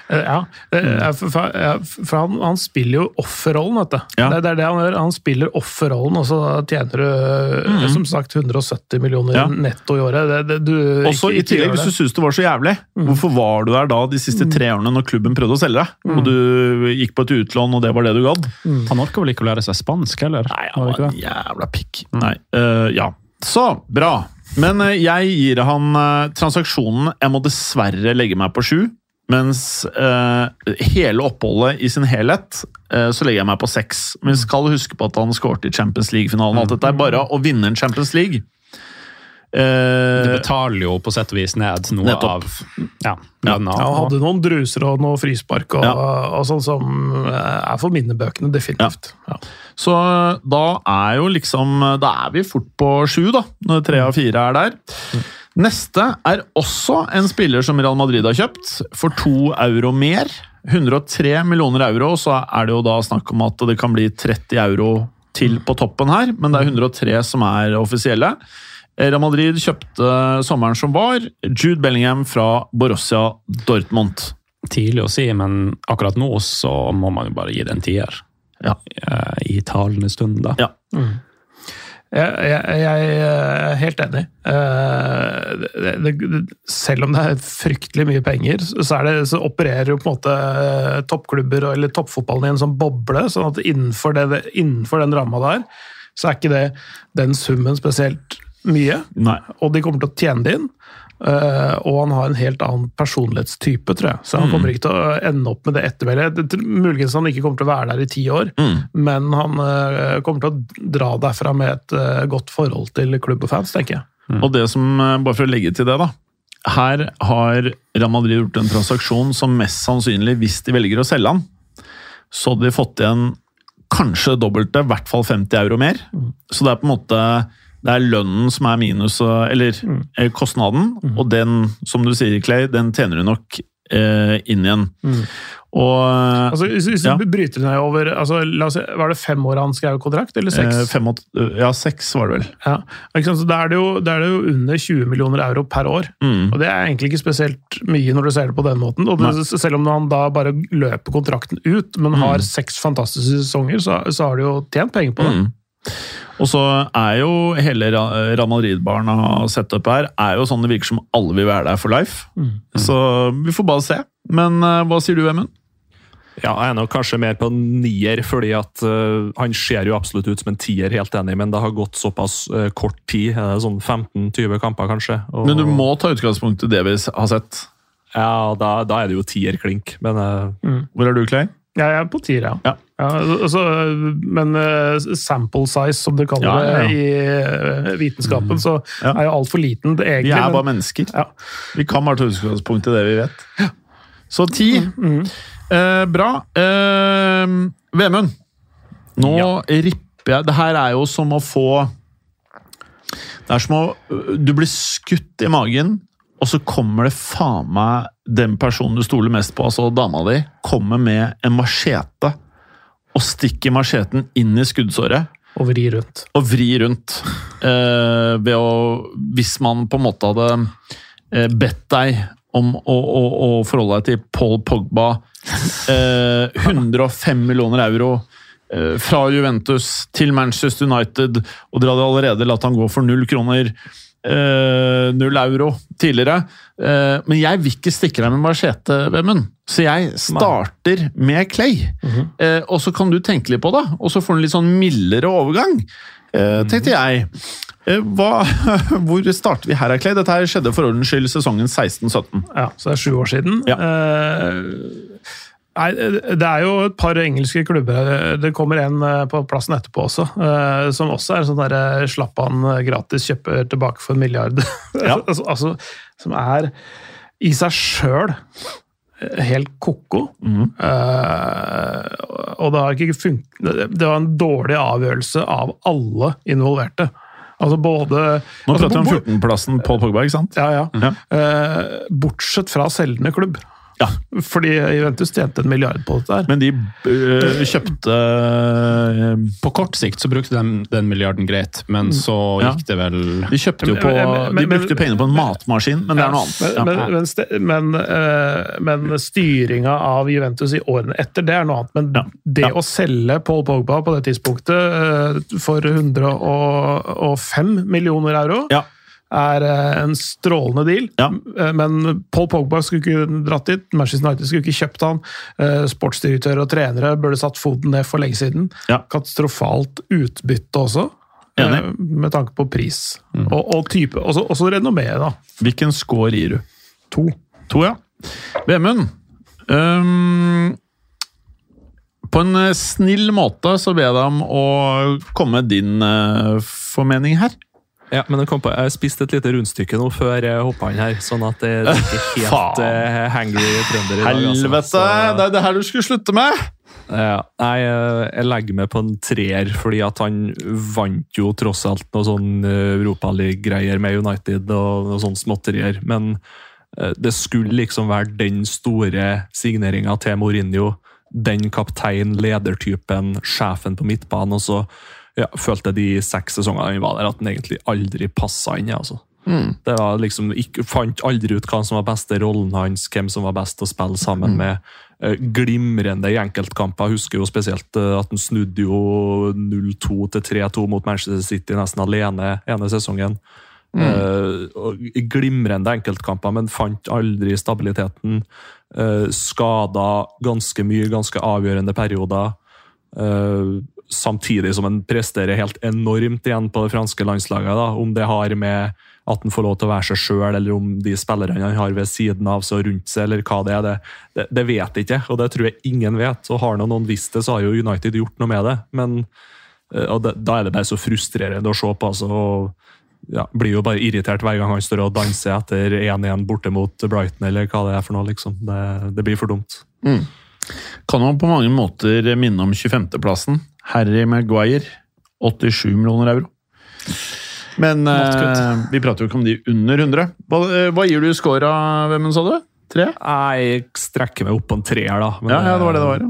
Speaker 3: Eh, Ja, eh, for, for, ja, for han, han spiller jo offerrollen, vet du.
Speaker 2: Ja.
Speaker 3: Det, det er det han gjør. Han spiller offerrollen, og så tjener du eh, som sagt 170 millioner
Speaker 2: Ja.
Speaker 3: netto i året. Det, det, du,
Speaker 2: Også
Speaker 3: ikke-
Speaker 2: i tillegg, hvis du syns det var så jævlig, hvorfor var du der da de siste tre årene når klubben prøvde å selge deg? Og du gikk på et utlån, og det var det du gadd?
Speaker 5: Han orker vel ikke å lære seg spansk, heller?
Speaker 2: Nei, han var
Speaker 5: ikke
Speaker 2: en
Speaker 5: det?
Speaker 2: jævla pikk. Nei, uh, ja. Så, bra. Men jeg gir han transaksjonen Jeg må dessverre legge meg på sju. Mens øh, hele oppholdet i sin helhet, øh, så legger jeg meg på seks. Men vi skal huske på at han skåret i Champions League-finalen. Alt dette er bare å vinne en Champions League.
Speaker 5: Det
Speaker 2: Eh,
Speaker 5: betaler jo på sett og vis ned noe
Speaker 2: Nettopp.
Speaker 5: av ja.
Speaker 3: Ja, han hadde noen druser og noe frispark og,
Speaker 2: Ja.
Speaker 3: og sånn som eh, er for minnebøkene, definitivt. Ja.
Speaker 2: Så da er jo liksom Da er vi fort på sju, da, når tre av fire er der. Neste er også en spiller som Real Madrid har kjøpt, for to euro mer. 103 millioner euro, så er det jo da snakk om at det kan bli 30 euro til på toppen her, men det er 103 som er offisielle. Real Madrid kjøpte sommeren som var, Jude Bellingham fra Borussia Dortmund.
Speaker 5: Tidlig å si, men akkurat nå så må man jo bare gi det en tier.
Speaker 2: Ja.
Speaker 5: Eh, I talende stund, da.
Speaker 2: Ja.
Speaker 3: Jeg, jeg, jeg er helt enig. Eh, selv om det er fryktelig mye penger, så, er det, så opererer jo på en måte eh, toppklubber eller toppfotballen i en sånn boble. sånn at innenfor, det, innenfor den ramma der, så er ikke det den summen spesielt mye.
Speaker 2: Nei.
Speaker 3: Og de kommer til å tjene det inn. Eh, og han har en helt annen personlighetstype, tror jeg. Så han kommer ikke til å ende opp med det ettermælet. Muligens han ikke kommer til å være der i ti år, men han uh, kommer til å dra derfra med et uh, godt forhold til klubb og fans, tenker jeg.
Speaker 2: Og det som, bare for å legge til det da, her har Real Madrid gjort en transaksjon som mest sannsynlig, hvis de velger å selge han, så hadde de fått igjen kanskje dobbelte, i hvert fall 50 euro mer. Så det er på en måte, det er lønnen som er minus, eller mm. kostnaden, og den, som du sier Clay, den tjener du nok eh, inn igjen. Og
Speaker 3: Altså, hvis, hvis
Speaker 2: Ja.
Speaker 3: du bryter ned over altså, si, Var det fem år han skrev kontrakt, eller seks?
Speaker 2: eh, fem og, ja, seks var det vel.
Speaker 3: Ja, da er, det jo, da er det jo under 20 millioner euro per år.
Speaker 2: Mm.
Speaker 3: Og det er egentlig ikke spesielt mye når du ser det på den måten. Det, selv om han da bare løper kontrakten ut, men
Speaker 2: Mm.
Speaker 3: har seks fantastiske sesonger, så, så har du jo tjent penger på det.
Speaker 2: Mm. Og så er jo hele Real Madrid-barna opp her er jo sånn det virker som alle vil være der for life. Så vi får bare se. Men eh, hva sier du, Emund?
Speaker 4: Ja, jeg er nok kanskje mer på nier, fordi at uh, han ser jo absolutt ut som en tier, helt enig, men det har gått såpass uh, kort tid. Er det sånn 15-20 kamper, kanskje? Og,
Speaker 2: Men du må ta utgangspunkt i det vi har sett.
Speaker 4: Ja, da, da er det jo tier-klink, men mm.
Speaker 2: Hvor er du, Clay?
Speaker 3: Ja, jeg er på tier, ja.
Speaker 2: Ja.
Speaker 3: altså, men uh, sample size, som du kaller
Speaker 2: Ja, ja, ja.
Speaker 3: det i eh, vitenskapen, så
Speaker 2: Ja.
Speaker 3: er jo altfor liten, det, egentlig.
Speaker 2: Vi er
Speaker 3: men-
Speaker 2: bare mennesker.
Speaker 3: Ja.
Speaker 2: Vi kan bare ta utgangspunkt i det vi vet. Så ti.
Speaker 3: Mm,
Speaker 2: Eh, bra. Uh, Vemund, nå ripper jeg Det her er jo som å få Det er som å Du blir skutt i magen, og så kommer det faen meg den personen du stoler mest på, altså dama di, kommer med en machete og stikker macheten inn i skuddsåret
Speaker 3: Og vri rundt.
Speaker 2: og vri rundt. Eh, ved å Hvis man på en måte hadde eh, bedt deg om å, å, å forholde deg til Paul Pogba eh, 105 millioner euro eh, fra Juventus til Manchester United, og dere hadde allerede latt han gå for null kroner. Eh, null euro tidligere. Eh, men jeg vil ikke stikke deg med machete, Vemund. Så jeg starter med Clay. Eh, og så kan du tenke litt på det, og så får du en litt sånn mildere overgang. Eh, tenkte jeg. Hva, hvor starter vi her, Clay? Dette her skjedde for ordens skyld sesongen 16-17.
Speaker 3: Ja, så det er sju år siden.
Speaker 2: Ja.
Speaker 3: Eh, nei, det er jo et par engelske klubber. Det kommer en eh, på plassen etterpå også, eh, som også er sånn derre slapp han eh, gratis, kjøper tilbake for en milliard.
Speaker 2: Ja.
Speaker 3: altså, altså, som er i seg sjøl helt ko-ko.
Speaker 2: Mm.
Speaker 3: Uh, og det har ikke funket Det var en dårlig avgjørelse av alle involverte. Altså både
Speaker 2: Nå
Speaker 3: altså,
Speaker 2: prater vi om 14-plassen Paul Pogba, ikke sant?
Speaker 3: ja, ja.
Speaker 2: Ja.
Speaker 3: Uh, bortsett fra selgende klubb.
Speaker 2: Ja.
Speaker 3: Fordi Juventus tjente en milliard på dette. her.
Speaker 2: Men de øh, kjøpte øh,
Speaker 5: På kort sikt så brukte de den milliarden greit, men så
Speaker 2: Ja.
Speaker 5: gikk det vel
Speaker 2: De kjøpte jo på
Speaker 3: Men-
Speaker 2: De brukte pengene på en matmaskin, men det er noe annet.
Speaker 3: Men,
Speaker 2: Ja.
Speaker 3: men, men, ste- men, men styringa av Juventus i årene etter, det er noe annet. Men
Speaker 2: Ja.
Speaker 3: det
Speaker 2: Ja.
Speaker 3: å selge Paul Pogba på det tidspunktet for 105 millioner euro
Speaker 2: Ja.
Speaker 3: Er eh, en strålende deal.
Speaker 2: Ja.
Speaker 3: Eh, Men Paul Pogba skulle ikke dratt dit. Manchester United skulle ikke kjøpt han. Eh, Sportsdirektører og trenere burde satt foten ned for lenge siden.
Speaker 2: Ja.
Speaker 3: Katastrofalt utbytte også.
Speaker 2: Enig.
Speaker 3: Med tanke på pris og, og type. Også, også renommé, da.
Speaker 2: Hvilken score gir du?
Speaker 3: To.
Speaker 2: To, ja. Vemund. Um, på en snill måte så ber jeg deg om å komme med din uh, formening her.
Speaker 4: Ja, men jeg, kom på, jeg spiste et lite rundstykke nå før jeg hoppa inn her, sånn at det det er ikke helt uh, hangry trønder i dag. altså.
Speaker 2: Helvete!
Speaker 4: Så-
Speaker 2: Det er det her du skulle slutte med!
Speaker 4: Ja, nei, eh, jeg legger meg på en treer, fordi at han vant jo tross alt noe sånn eh, Europaliga-greier med United og noe sånn småtterier. Men det skulle liksom være den store signeringa til Mourinho. Den kaptein, ledertypen, sjefen på midtbanen. Og så ja, følte de seks sesongene han var der, at han egentlig aldri passa inn. altså. Mm. Det var liksom, ikke, Fant aldri ut hva som var beste rollen hans, hvem som var best å spille sammen med. Eh, glimrende i enkeltkamper. Jeg husker jo spesielt eh, at han snudde jo 0-2 til 3-2 mot Manchester City nesten alene ene sesongen. Eh, og glimrende enkeltkamper, men fant aldri stabiliteten. Uh, skada ganske mye, ganske avgjørende perioder. Eh, samtidig som han presterer helt enormt igjen på det franske landslaget. Da. Om det har med at han får lov til å være seg sjøl, eller om de spillerne han har ved siden av seg og rundt seg, eller hva det er, det, det, vet jeg ikke. Og det tror jeg ingen vet. Og har noen visst det, så har jo United gjort noe med det. Men eh, det, da er det bare så frustrerende å se på. altså, og ja, Blir jo bare irritert hver gang han står og danser etter 1-1 borte mot Brighton, eller hva det er for noe. liksom. Det, det blir for dumt.
Speaker 2: Kan man på mange måter minne om 25.-plassen. Harry Maguire, 87 millioner euro. Men eh, vi prater jo ikke om de under 100. Hva, eh, hva gir du av hvem sa du? Tre?
Speaker 4: Nei, Jeg strekker meg opp på en treer, da. men
Speaker 2: Ja, ja, det var det det var.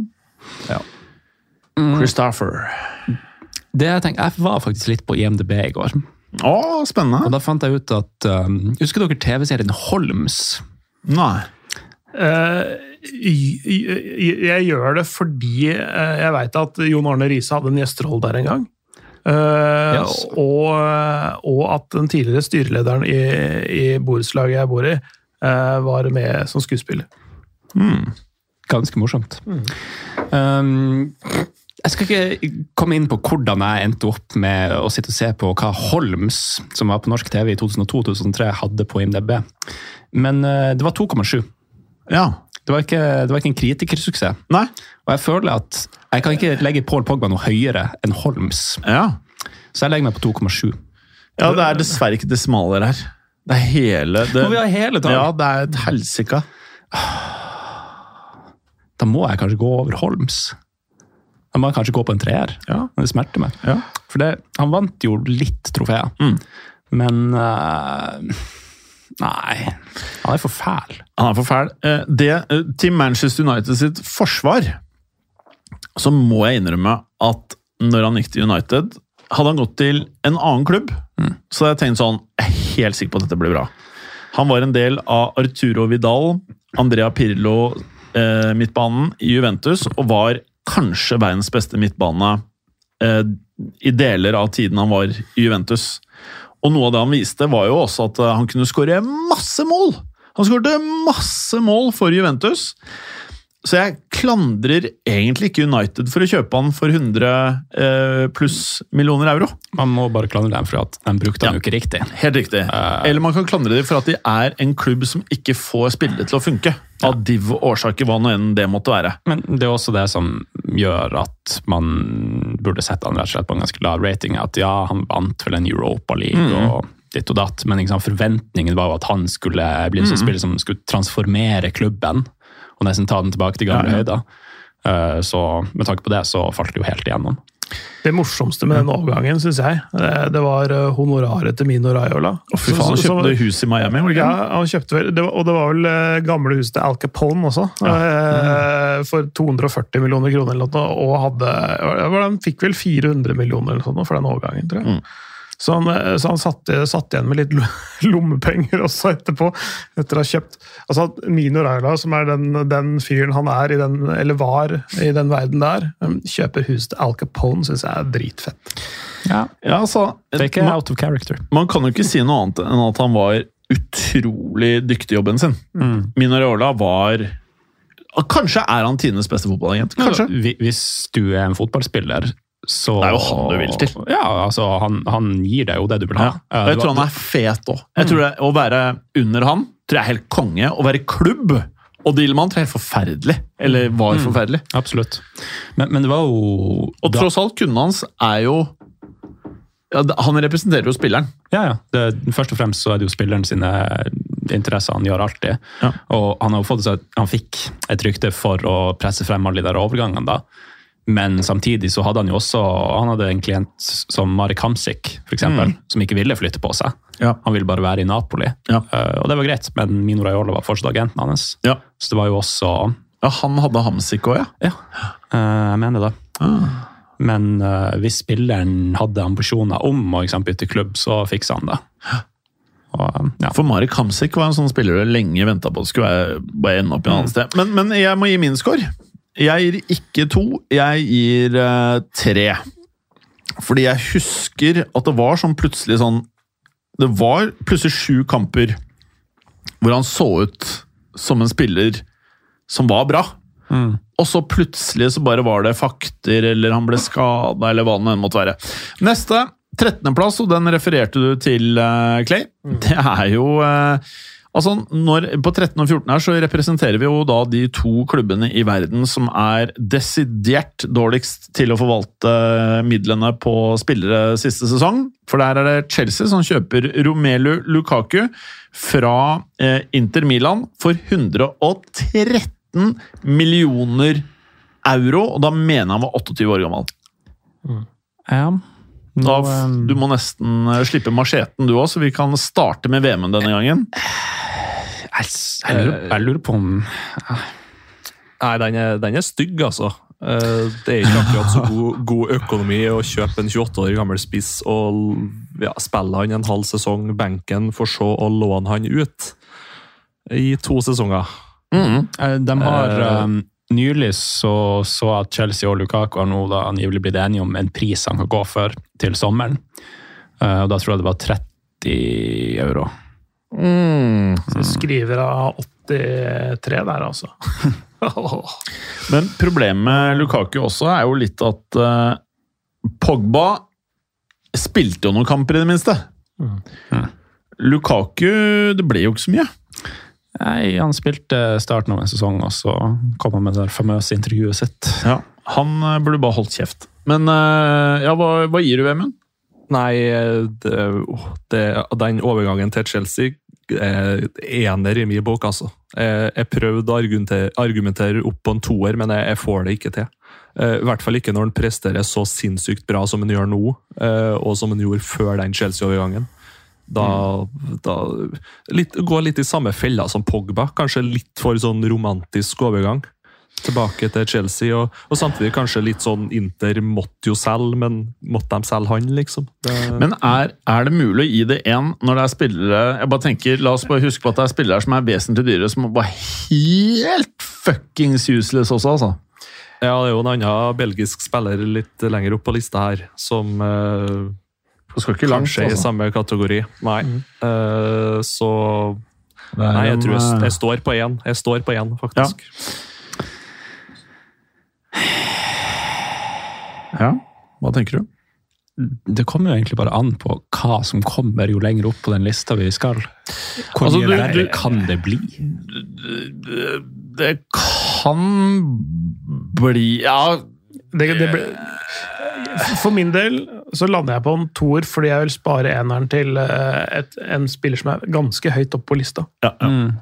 Speaker 4: Ja.
Speaker 2: Christopher.
Speaker 5: Det jeg tenker, jeg var faktisk litt på IMDb i går.
Speaker 2: Å,
Speaker 5: Og da fant jeg ut at um, Husker dere TV-serien Holms?
Speaker 2: Nei.
Speaker 3: Eh, jeg, gjør det fordi eh, jeg veit at Jon Arne Riise hadde en gjesterolle der en gang. Eh,
Speaker 4: Yes.
Speaker 3: og, og at den tidligere styrelederen i, i borettslaget jeg bor i, eh, var med som skuespiller.
Speaker 5: Ganske morsomt. Um, jeg skal ikke komme inn på hvordan jeg endte opp med å sitte og se på hva Holms, som var på norsk TV i 2002-2003, hadde på IMDb. Men det var 2,7.
Speaker 2: Ja.
Speaker 5: Det var ikke, det var ikke en kritikersuksess.
Speaker 2: Nei.
Speaker 5: Og jeg føler at jeg kan ikke legge Paul Pogba noe høyere enn Holms,
Speaker 2: Ja.
Speaker 5: så jeg legger meg på 2,7.
Speaker 2: ja, det er dessverre ikke det smalere her. Det er hele det,
Speaker 5: Må vi ha hele tall?
Speaker 2: Ja, det er et helsike.
Speaker 5: Da må jeg kanskje gå over Holmes. Da må jeg kanskje gå på en treer.
Speaker 2: Ja.
Speaker 5: Det smerter meg.
Speaker 2: Ja.
Speaker 5: For det, han vant jo litt trofeer,
Speaker 2: Mm.
Speaker 5: men eh, Nei, han er for fæl.
Speaker 2: Han er for fæl. Eh, Det, eh, til Manchester United sitt forsvar så må jeg innrømme at når han gikk til United Hadde han gått til en annen klubb, så hadde jeg tenkt sånn Jeg er helt sikker på at dette blir bra. Han var en del av Arturo Vidal, Andrea Pirlo, eh, midtbanen i Juventus, og var kanskje verdens beste midtbane eh, i deler av tiden han var i Juventus. Og noe av det han viste, var jo også at eh, han kunne skåre masse mål! Han skårte masse mål for Juventus. Så jeg klandrer egentlig ikke United for å kjøpe han for 100 eh, pluss millioner euro.
Speaker 5: Man må bare klandre dem for at de brukte han jo ikke riktig.
Speaker 2: Helt riktig. Eller man kan klandre dem for at de er en klubb som ikke får spillet til å funke. Av div årsaker, hva nå enn det måtte være.
Speaker 5: Men det er også det som gjør at man burde sette han rett og slett på en ganske lav rating. At ja, han vant vel en Europa League og ditt og datt, men liksom, forventningen var jo at han skulle bli en sånn spiller som skulle transformere klubben og nesten ta den tilbake til gamle
Speaker 2: Ja, ja.
Speaker 5: høyder. Eh, Så med tanke på det, så falt det jo helt igjennom.
Speaker 3: Det morsomste med den overgangen, syns jeg, det var eh, honoraret til Mino Raiola.
Speaker 2: Oh, fy faen, han
Speaker 3: Så- så-
Speaker 2: kjøpte hus i Miami,
Speaker 3: Ja, han kjøpte vel, det var, og det var vel eh, gamle huset til Al Capone også, eh, for 240 millioner kroner eller noe, og hadde, han fikk vel 400 millioner eller noe for den overgangen, tror jeg. Så han, eh, så han satt, satt igjen med litt lommepenger også etterpå, etter å ha kjøpt altså at Mino Raila, som er den, den fyren han er, i den, eller var i den verden der, eh, kjøper hus til Al Capone, syns jeg er dritfett.
Speaker 2: Ja, altså,
Speaker 5: Det er
Speaker 2: man,
Speaker 5: out of character.
Speaker 2: man kan jo ikke si noe annet enn at han var utrolig dyktig i jobben sin. Mino Raila var Kanskje er han tidenes beste fotballagent. Kanskje.
Speaker 5: Hvi- Hvis du er en fotballspiller, så
Speaker 2: Det er jo han du vil til.
Speaker 5: Ja, altså, han, han gir deg jo det du vil ha.
Speaker 2: Ja. Og jeg tror han er fet òg. Jeg Å være under han tror jeg er helt konge. Å være klubb og Dielmann tror jeg er forferdelig. Eller var forferdelig.
Speaker 5: Absolutt. Men, men det var jo
Speaker 2: Og
Speaker 5: da-
Speaker 2: tross alt, kunden hans er jo ja, Han representerer jo spilleren.
Speaker 5: Ja, ja. Det, først og fremst så er det jo spilleren sine interesser han gjør alltid.
Speaker 2: Ja.
Speaker 5: Og han har jo fått seg, han fikk et rykte for å presse frem alle de der overgangene, da. Men samtidig så hadde han jo også han hadde en klient som Marek Hamsik, for eksempel, som ikke ville flytte på seg.
Speaker 2: Ja.
Speaker 5: Han ville bare være i Napoli.
Speaker 2: Ja.
Speaker 5: Uh, og det var greit, men Mino Raiola var fortsatt agenten hans.
Speaker 2: Ja.
Speaker 5: Så det var jo også
Speaker 2: Ja, Han hadde Hamsik òg, ja.
Speaker 5: Ja, uh, jeg mener det. Men uh, hvis spilleren hadde ambisjoner om å bytte klubb, så fiksa han det. Og, eh, ja.
Speaker 2: For Marek Hamsik var en sånn spiller du lenge venta på skulle jeg bare ende opp i et annet sted. Men, men jeg må gi min score. Jeg gir ikke to, jeg gir uh, tre. Fordi jeg husker at det var sånn plutselig sånn Det var plutselig sju kamper hvor han så ut som en spiller som var bra. Og så plutselig så bare var det fakter, eller han ble skada, eller hva det enn måtte være. Neste, 13.-plass, og den refererte du til, eh, Clay. Det er jo eh, Altså, når, På 13 og 14 her så representerer vi jo da de to klubbene i verden som er desidert dårligst til å forvalte midlene på spillere siste sesong. For der er det Chelsea som kjøper Romelu Lukaku fra eh, Inter Milan for 113 millioner euro, og da mener han var 28 år gammel.
Speaker 5: Ja.
Speaker 2: Da,
Speaker 5: Nå,
Speaker 2: f-
Speaker 5: eh,
Speaker 2: du må nesten eh, slippe macheten du òg, så vi kan starte med VM-en denne gangen.
Speaker 5: jeg, jeg, lurer, jeg lurer på om
Speaker 4: Nei, den er, den er stygg, altså. Eh, Det er ikke akkurat så god, god økonomi å kjøpe en 28 år gammel spiss og ja, spille han en halv sesong benken, for så å låne han ut i to sesonger.
Speaker 5: Mm. De har
Speaker 4: Eh.
Speaker 5: um, nylig så så at Chelsea og Lukaku har nå da angivelig blitt enige om en pris han kan gå for til sommeren. Uh, og Da tror jeg det var 30 euro.
Speaker 3: Så skriver av 83 der, altså.
Speaker 2: Men problemet med Lukaku også er jo litt at uh, Pogba spilte jo noen kamper, i det minste.
Speaker 5: Mm.
Speaker 2: Lukaku Det ble jo ikke så mye.
Speaker 5: Nei, Han spilte starten av en sesong, og så kom han med det der famøse intervjuet sitt.
Speaker 2: Ja, Han eh, burde bare holdt kjeft. Men eh, ja, hva, hva gir du, Vemund?
Speaker 4: Nei, det, det, den overgangen til Chelsea er ener i min bok, altså. Jeg, jeg prøvde å argumentere, argumentere opp på en toer, men jeg, jeg får det ikke til. Eh, I hvert fall ikke når han presterer så sinnssykt bra som han gjør nå, eh, og som han gjorde før den Chelsea-overgangen. Da, da litt, Går litt i samme fella som Pogba. Kanskje litt for sånn romantisk overgang tilbake til Chelsea. Og, og samtidig kanskje litt sånn Inter måtte jo selge, men måtte de selge han, liksom? Det,
Speaker 2: Men er, er det mulig å gi det én når det er spillere Jeg bare tenker, La oss bare huske på at det er spillere som er vesentlig dyrere, som var helt fuckings useless også, altså.
Speaker 4: ja, det er jo en annen belgisk spiller litt lenger opp på lista her, som eh,
Speaker 2: Du skal ikke langt,
Speaker 4: kanskje i
Speaker 2: altså.
Speaker 4: samme kategori. Nei. Eh, så
Speaker 2: er
Speaker 4: Nei, jeg tror jeg,
Speaker 2: eh,
Speaker 4: jeg står på én. Jeg står på én, faktisk.
Speaker 2: Ja, hva tenker du?
Speaker 5: Det kommer jo egentlig bare an på hva som kommer jo lenger opp på den lista vi skal. Hvor
Speaker 2: Altså,
Speaker 5: mye
Speaker 2: du-
Speaker 5: verre kan det bli?
Speaker 2: Det kan bli Ja,
Speaker 3: Det, det ble, for min del så lander jeg på en toer fordi jeg vil spare eneren til eh, et, en spiller som er ganske høyt oppe på lista.
Speaker 2: ja, ja.
Speaker 5: Mm.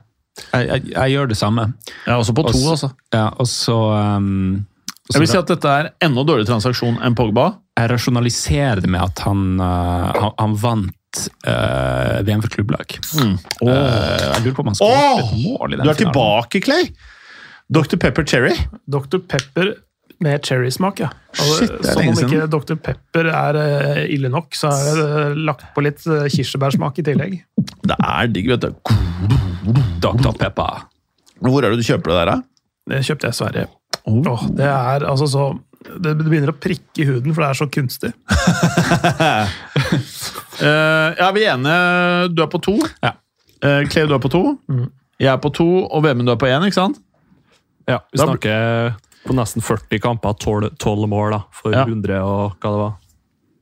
Speaker 5: Jeg, jeg, jeg gjør det samme.
Speaker 2: Jeg er også på to,
Speaker 5: Også-
Speaker 2: altså.
Speaker 5: Ja, og så um,
Speaker 2: Jeg vil si at dette er enda dårligere transaksjon enn Pogba.
Speaker 5: Jeg rasjonaliserer det med at han, uh, han, han vant uh, VM for klubblag.
Speaker 2: Mm.
Speaker 5: Uh, jeg lurer på om han skåret et mål i den
Speaker 2: Du er
Speaker 5: finalen.
Speaker 2: tilbake, Clay! Dr. Pepper Cherry.
Speaker 3: Dr. Pepper med cherrysmak, ja. Altså,
Speaker 2: Shit,
Speaker 3: som om ikke Dr. Pepper er eh, ille nok, så er det eh, lagt på litt eh, kirsebærsmak i tillegg.
Speaker 2: Det er digg, vet du.
Speaker 5: Dr. Pepper.
Speaker 2: Hvor er det du kjøper det der, da?
Speaker 3: Det kjøpte jeg i Sverige.
Speaker 2: Oh.
Speaker 3: Oh, det er altså så Det det begynner å prikke i huden, for det er så kunstig.
Speaker 2: uh, ja, vi er enige. Du er på to.
Speaker 5: Ja.
Speaker 2: Uh, Cleo, du er på to.
Speaker 3: Mm.
Speaker 2: Jeg er på to, og Vemund, du er på én, ikke sant?
Speaker 4: Ja, vi
Speaker 2: Da-
Speaker 4: snakker på nesten 40 kamper, 12, 12 mål da, for
Speaker 2: Ja.
Speaker 4: 100 og hva det var?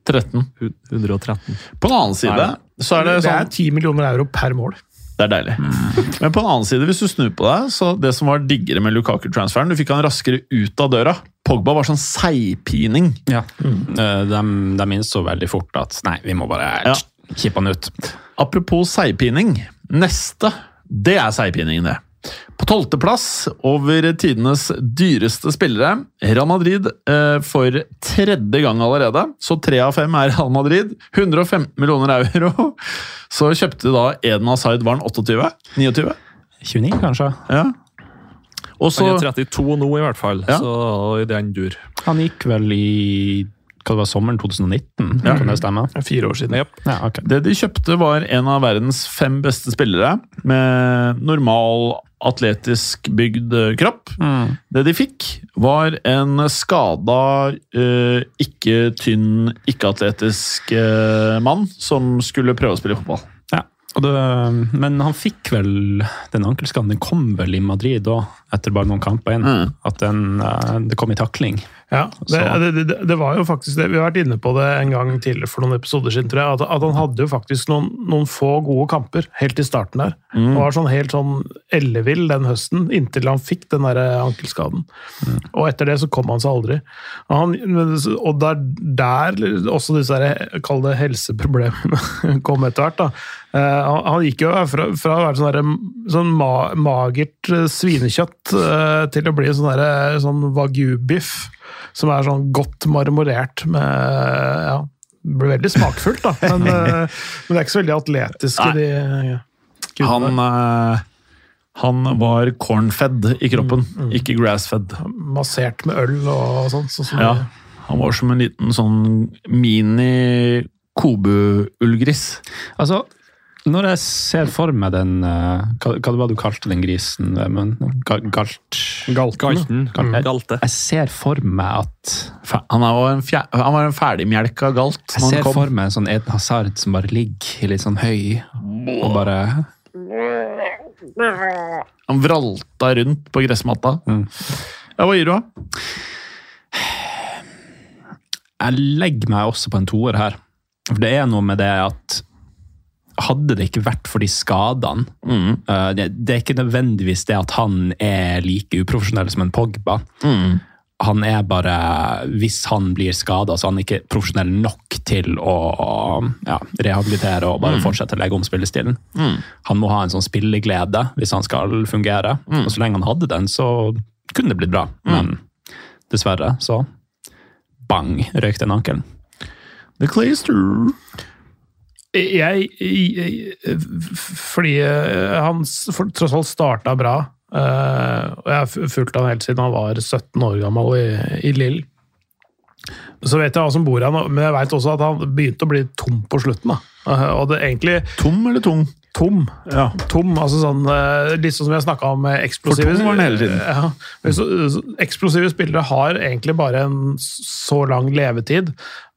Speaker 2: 13.
Speaker 4: 113.
Speaker 2: På den annen side
Speaker 4: Nei.
Speaker 2: så er det sånn
Speaker 3: Det er
Speaker 2: sånn
Speaker 3: 10 millioner euro per mål.
Speaker 2: Det er deilig. Men på den annen side, hvis du snur på deg, så det som var diggere med Lukaku-transferen, du fikk han raskere ut av døra. Pogba var sånn seigpining.
Speaker 5: Ja. Mm. de, de innså veldig fort at nei, vi må bare
Speaker 2: Ja.
Speaker 5: kippe han ut.
Speaker 2: Apropos seigpining. Neste, det er seigpiningen, det. På tolvteplass over tidenes dyreste spillere. Real Madrid eh, for tredje gang allerede. Så tre av fem er Real Madrid. 115 millioner euro. Så kjøpte da Eden Asaid, var han 28? 29?
Speaker 5: 29, kanskje?
Speaker 2: Ja. Også,
Speaker 4: Han er 32 nå, i hvert fall.
Speaker 2: Ja.
Speaker 4: Så i den dur.
Speaker 5: Han gikk vel i hva det var, sommeren 2019? Kan det stemme?
Speaker 3: Fire år siden.
Speaker 5: Ja, okay.
Speaker 2: Det de kjøpte, var en av verdens fem beste spillere med normal atletisk bygd eh, kropp.
Speaker 5: Mm.
Speaker 2: Det de fikk, var en skada, eh, ikke tynn, ikke-atletisk eh, mann som skulle prøve å spille fotball.
Speaker 5: Ja. Det, men han fikk vel den ankelskaden. Den kom vel i Madrid da, etter bare noen kamper inn.
Speaker 2: Mm.
Speaker 5: At den, det kom i takling.
Speaker 3: Ja, det, det, det, var jo faktisk det. Vi har vært inne på det en gang tidligere for noen episoder siden, tror jeg. At, at han hadde jo faktisk noen, noen få gode kamper helt i starten der.
Speaker 2: Mm.
Speaker 3: Og var sånn helt sånn ellevill den høsten, inntil han fikk den der ankelskaden. Og etter det så kom han seg aldri. Og, han, og der, der også disse her, kall det helseproblemene kom etter hvert. da. Eh, han, han gikk jo fra, fra å være sånn, der, sånn ma, magert eh, svinekjøtt eh, til å bli sånn, der, sånn wagyu-biff. Som er sånn godt marmorert med ja, Det blir veldig smakfullt, da. Men, eh, men det er ikke så veldig atletiske,
Speaker 2: Nei.
Speaker 3: de ja, gudene.
Speaker 2: Han, uh han var cornfed i kroppen, ikke grassfed.
Speaker 3: Massert med øl og sånn. sånn som
Speaker 2: Ja, han var som en liten sånn mini Kobu-ullgris.
Speaker 5: Altså, Når jeg ser for meg den eh, Hva, hva var det du kalte den grisen? Men, ga, galt
Speaker 4: Galten.
Speaker 5: Jeg,
Speaker 4: Galte.
Speaker 5: jeg ser for meg at
Speaker 2: Han, er en fjer- han var en ferdigmjelka galt
Speaker 5: Jeg ser
Speaker 2: kom.
Speaker 5: for meg en sånn Eden Hazard som bare ligger litt sånn høy og bare
Speaker 2: Han vralta rundt på gressmatta.
Speaker 5: Mm.
Speaker 2: Ja, hva gir du, da?
Speaker 5: Jeg legger meg også på en toer her. For det er noe med det at hadde det ikke vært for de skadene eh, det, det er ikke nødvendigvis det at han er like uprofesjonell som en Pogba. Han er bare Hvis han blir skada, så er han ikke profesjonell nok til å ja, rehabilitere og bare fortsette å legge om spillestilen. Han må ha en sånn spilleglede hvis han skal fungere. Og så lenge han hadde den, så kunne det blitt bra. Men dessverre, så bang, røyk den ankelen.
Speaker 2: The Clayster.
Speaker 3: Jeg, jeg Fordi eh, han for, tross alt starta bra. eh, og jeg har fulgt han helt siden han var 17 år gammel i, i Lill. Så vet jeg hva som bor han, men jeg vet også at han begynte å bli tom på slutten. da. Eh, og det egentlig
Speaker 2: Tom eller tung?
Speaker 3: tom.
Speaker 2: Ja.
Speaker 3: Tom, altså sånn, Litt sånn som jeg snakka om eksplosive
Speaker 2: For tom var den hele tiden.
Speaker 3: Ja, så, så, eksplosive spillere har egentlig bare en så lang levetid,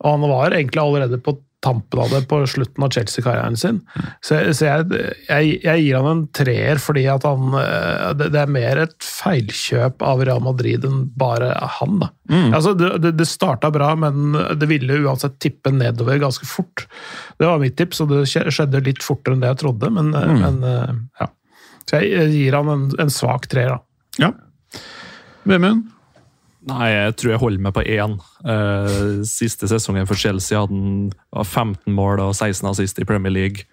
Speaker 3: og han var egentlig allerede på tampen av det på slutten av Chelsea-karrieren sin. Så, så jeg, jeg, jeg gir han en treer fordi at han eh, det, det er mer et feilkjøp av Real Madrid enn bare han. da. Altså, det, det, det starta bra, men det ville uansett tippe nedover ganske fort. Det var mitt tips, og det skjedde litt fortere enn det jeg trodde, men, men eh, ja. Så jeg, jeg gir han en, en svak treer, da.
Speaker 2: ja. Vemund?
Speaker 4: Nei, jeg tror jeg holder meg på én. Uh, siste sesongen for Chelsea hadde han 15 mål og 16 assist i Premier League.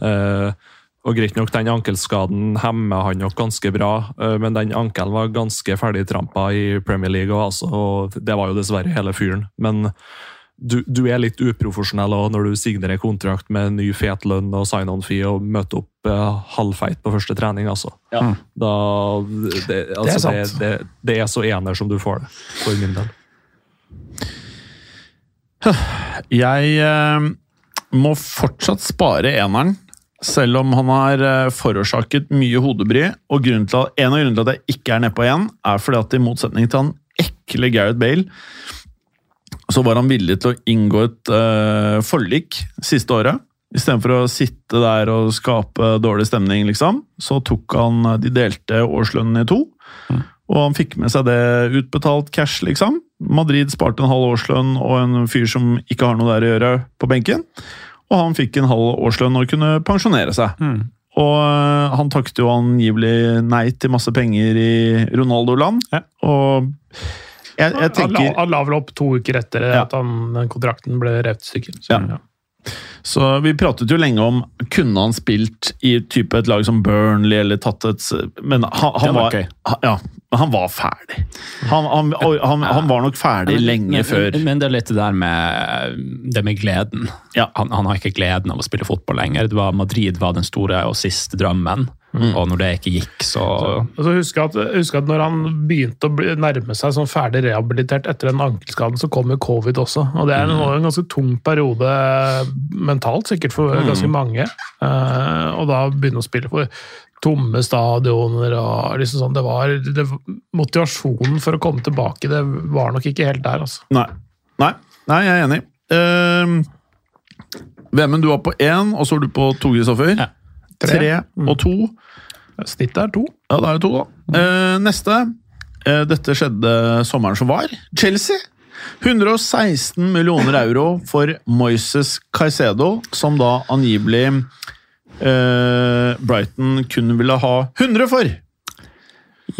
Speaker 4: Uh, og greit nok, den ankelskaden hemmer han nok ganske bra, uh, men den ankelen var ganske ferdigtrampa i Premier League, og, og det var jo dessverre hele fyren. Men du, du er litt uprofesjonell også når du signerer kontrakt med ny fet lønn og sign-on-fee og møter opp eh, halvfeit på første trening, altså.
Speaker 2: Ja.
Speaker 4: Da, det, altså, det,
Speaker 3: sant.
Speaker 4: det, det er så ener som du får det, for min del.
Speaker 2: Jeg eh, må fortsatt spare eneren, selv om han har eh, forårsaket mye hodebry. Og til at, en av grunnene til at jeg ikke er nedpå igjen, er fordi at i motsetning til han ekle Gareth Bale, så var han villig til å inngå et uh, forlik siste året. Istedenfor å sitte der og skape dårlig stemning, liksom, så tok han De delte årslønnen i to. Og han fikk med seg det utbetalt cash, liksom. Madrid sparte en halv årslønn og en fyr som ikke har noe der å gjøre, på benken. Og han fikk en halv årslønn og kunne pensjonere seg. Og øh, han takket jo angivelig nei til masse penger i Ronaldo-land. Og jeg, jeg
Speaker 3: Han la,
Speaker 2: tenker
Speaker 3: han la vel opp to uker etter
Speaker 2: Ja.
Speaker 3: at han, den kontrakten ble revet i stykker. Så,
Speaker 2: Ja.
Speaker 3: ja.
Speaker 2: Så vi pratet jo lenge om kunne han spilt i type et lag som Burnley eller tatt et Men han, han,
Speaker 5: var
Speaker 2: var, han, ja, han var ferdig. Han, han, han, han var nok ferdig lenge
Speaker 5: men,
Speaker 2: før.
Speaker 5: Men det er litt det der med, det med gleden.
Speaker 2: Ja.
Speaker 5: Han, han har ikke gleden av å spille fotball lenger. Det var, Madrid var den store og siste drømmen.
Speaker 2: Mm.
Speaker 5: Og når det ikke gikk, så
Speaker 3: Og så husk at, husk at når han begynte å bli, nærme seg sånn ferdig rehabilitert etter den ankelskaden, så kom jo covid også. Og det er en, en ganske tung periode mentalt, sikkert for ganske mange. Eh, og da begynne å spille for tomme stadioner og liksom sånn. Det var, det, motivasjonen for å komme tilbake, det var nok ikke helt der, altså.
Speaker 2: Nei. Nei, Nei jeg er enig. Uh, Vemund, du var på én, og så var du på to, Kristoffer.
Speaker 5: Ja.
Speaker 2: Tre.
Speaker 3: Tre.
Speaker 2: og to.
Speaker 3: Snittet er to.
Speaker 2: Ja, da er det to, da. Eh, neste. Eh, dette skjedde sommeren som var. Chelsea. 116 millioner euro for Moises Caicedo, som da angivelig eh, Brighton kun ville ha 100 for.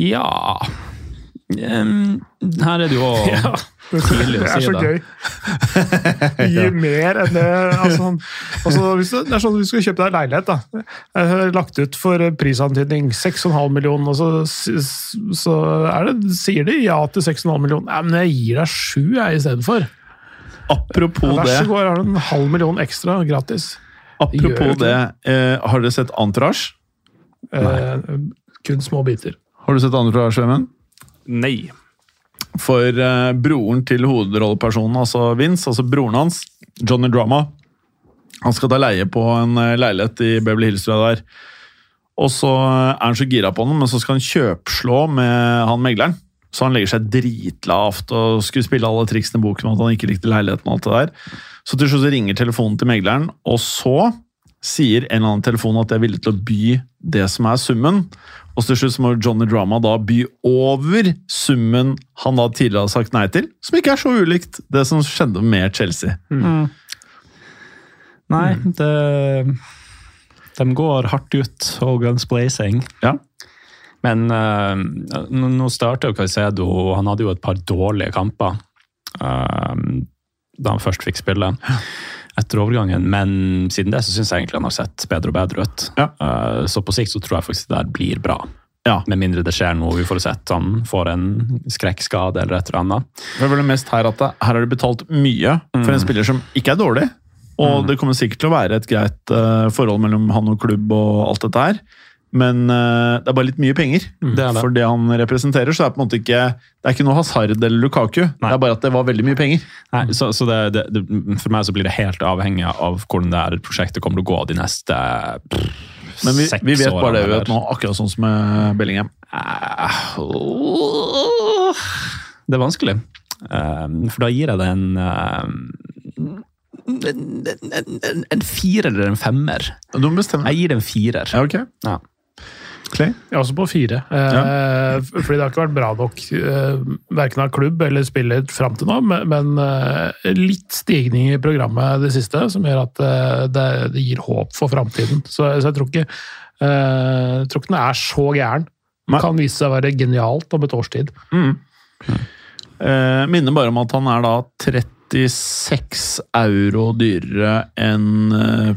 Speaker 5: Ja Em, Her er det jo tidlig å
Speaker 3: Det er så
Speaker 5: det.
Speaker 3: gøy. Mye mer enn det. Altså, altså, hvis du, det er sånn at du skal kjøpe deg leilighet. da. Jeg har lagt ut for prisantydning 6,5 millioner, og så, så er det, sier de ja til 6,5 millioner. Nei, men jeg gir deg sju jeg istedenfor.
Speaker 2: Apropos
Speaker 3: Vær
Speaker 2: det,
Speaker 3: så god, her har du en halv million ekstra gratis.
Speaker 2: apropos
Speaker 3: gjør
Speaker 2: det eh, har dere sett Antrash?
Speaker 3: Eh, kun små biter.
Speaker 2: Har du sett Entourage, Vemund?
Speaker 4: Nei.
Speaker 2: For eh, broren til hovedrollepersonen, altså Vince, altså broren hans, Johnny Drama, Han skal ta leie på en eh, leilighet i Beverly Hills, tror jeg det er. Og så er han så gira på den, men så skal han kjøpslå med han megleren. Så han legger seg dritlavt og skulle spille alle triksene i boken at han ikke likte leiligheten. og alt det der. Så til slutt ringer telefonen til megleren, og så sier en eller annen telefon at de er villig til å by det som er summen. Og til slutt så må Johnny Drama da by over summen han da tidligere har sagt nei til, som ikke er så ulikt det som skjedde med Chelsea.
Speaker 5: Nei, det, de går hardt ut, og guns blazing.
Speaker 2: Ja.
Speaker 5: Men uh, nå nå starter jo Caicedo, han hadde jo et par dårlige kamper uh, da han først fikk spille etter overgangen, men siden det så syns jeg egentlig han har sett bedre og bedre ut.
Speaker 2: Ja.
Speaker 5: Uh, så på sikt så tror jeg faktisk det der blir bra.
Speaker 2: Ja.
Speaker 5: Med mindre det skjer noe uforutsett, han får en skrekkskade eller et eller annet.
Speaker 2: Det er vel mest her at det, her har de betalt mye for en spiller som ikke er dårlig. Og det kommer sikkert til å være et greit uh, forhold mellom han og klubb og alt dette her. Men eh, det er bare litt mye penger
Speaker 5: Det er det.
Speaker 2: for det han representerer. Så det er på en måte ikke det er ikke noe Hazard eller Lukaku. Det er bare at det var veldig mye penger.
Speaker 5: Nei, så, så det, det, det, For meg så blir det helt avhengig av hvordan det her prosjektet kommer til å gå de neste
Speaker 2: Men vi, vi vet bare det vi vet nå, akkurat sånn som med Bellingham.
Speaker 5: Eh, Det er vanskelig. Eh, For da gir jeg det en eh, en, en, en, en firer eller en femmer. Jeg gir det en firer.
Speaker 2: Ja, ok.
Speaker 5: Ja.
Speaker 2: Clay?
Speaker 3: Også på fire. Eh, Fordi det har ikke vært bra nok eh, verken av klubb eller spiller fram til nå, men, eh, litt stigning i programmet det siste som gjør at det, gir håp for framtiden. Så, jeg tror ikke, eh, jeg tror ikke den er så gæren. Den kan vise seg å være genialt om et års tid.
Speaker 2: Eh, minner bare om at han er da 36 euro dyrere enn eh,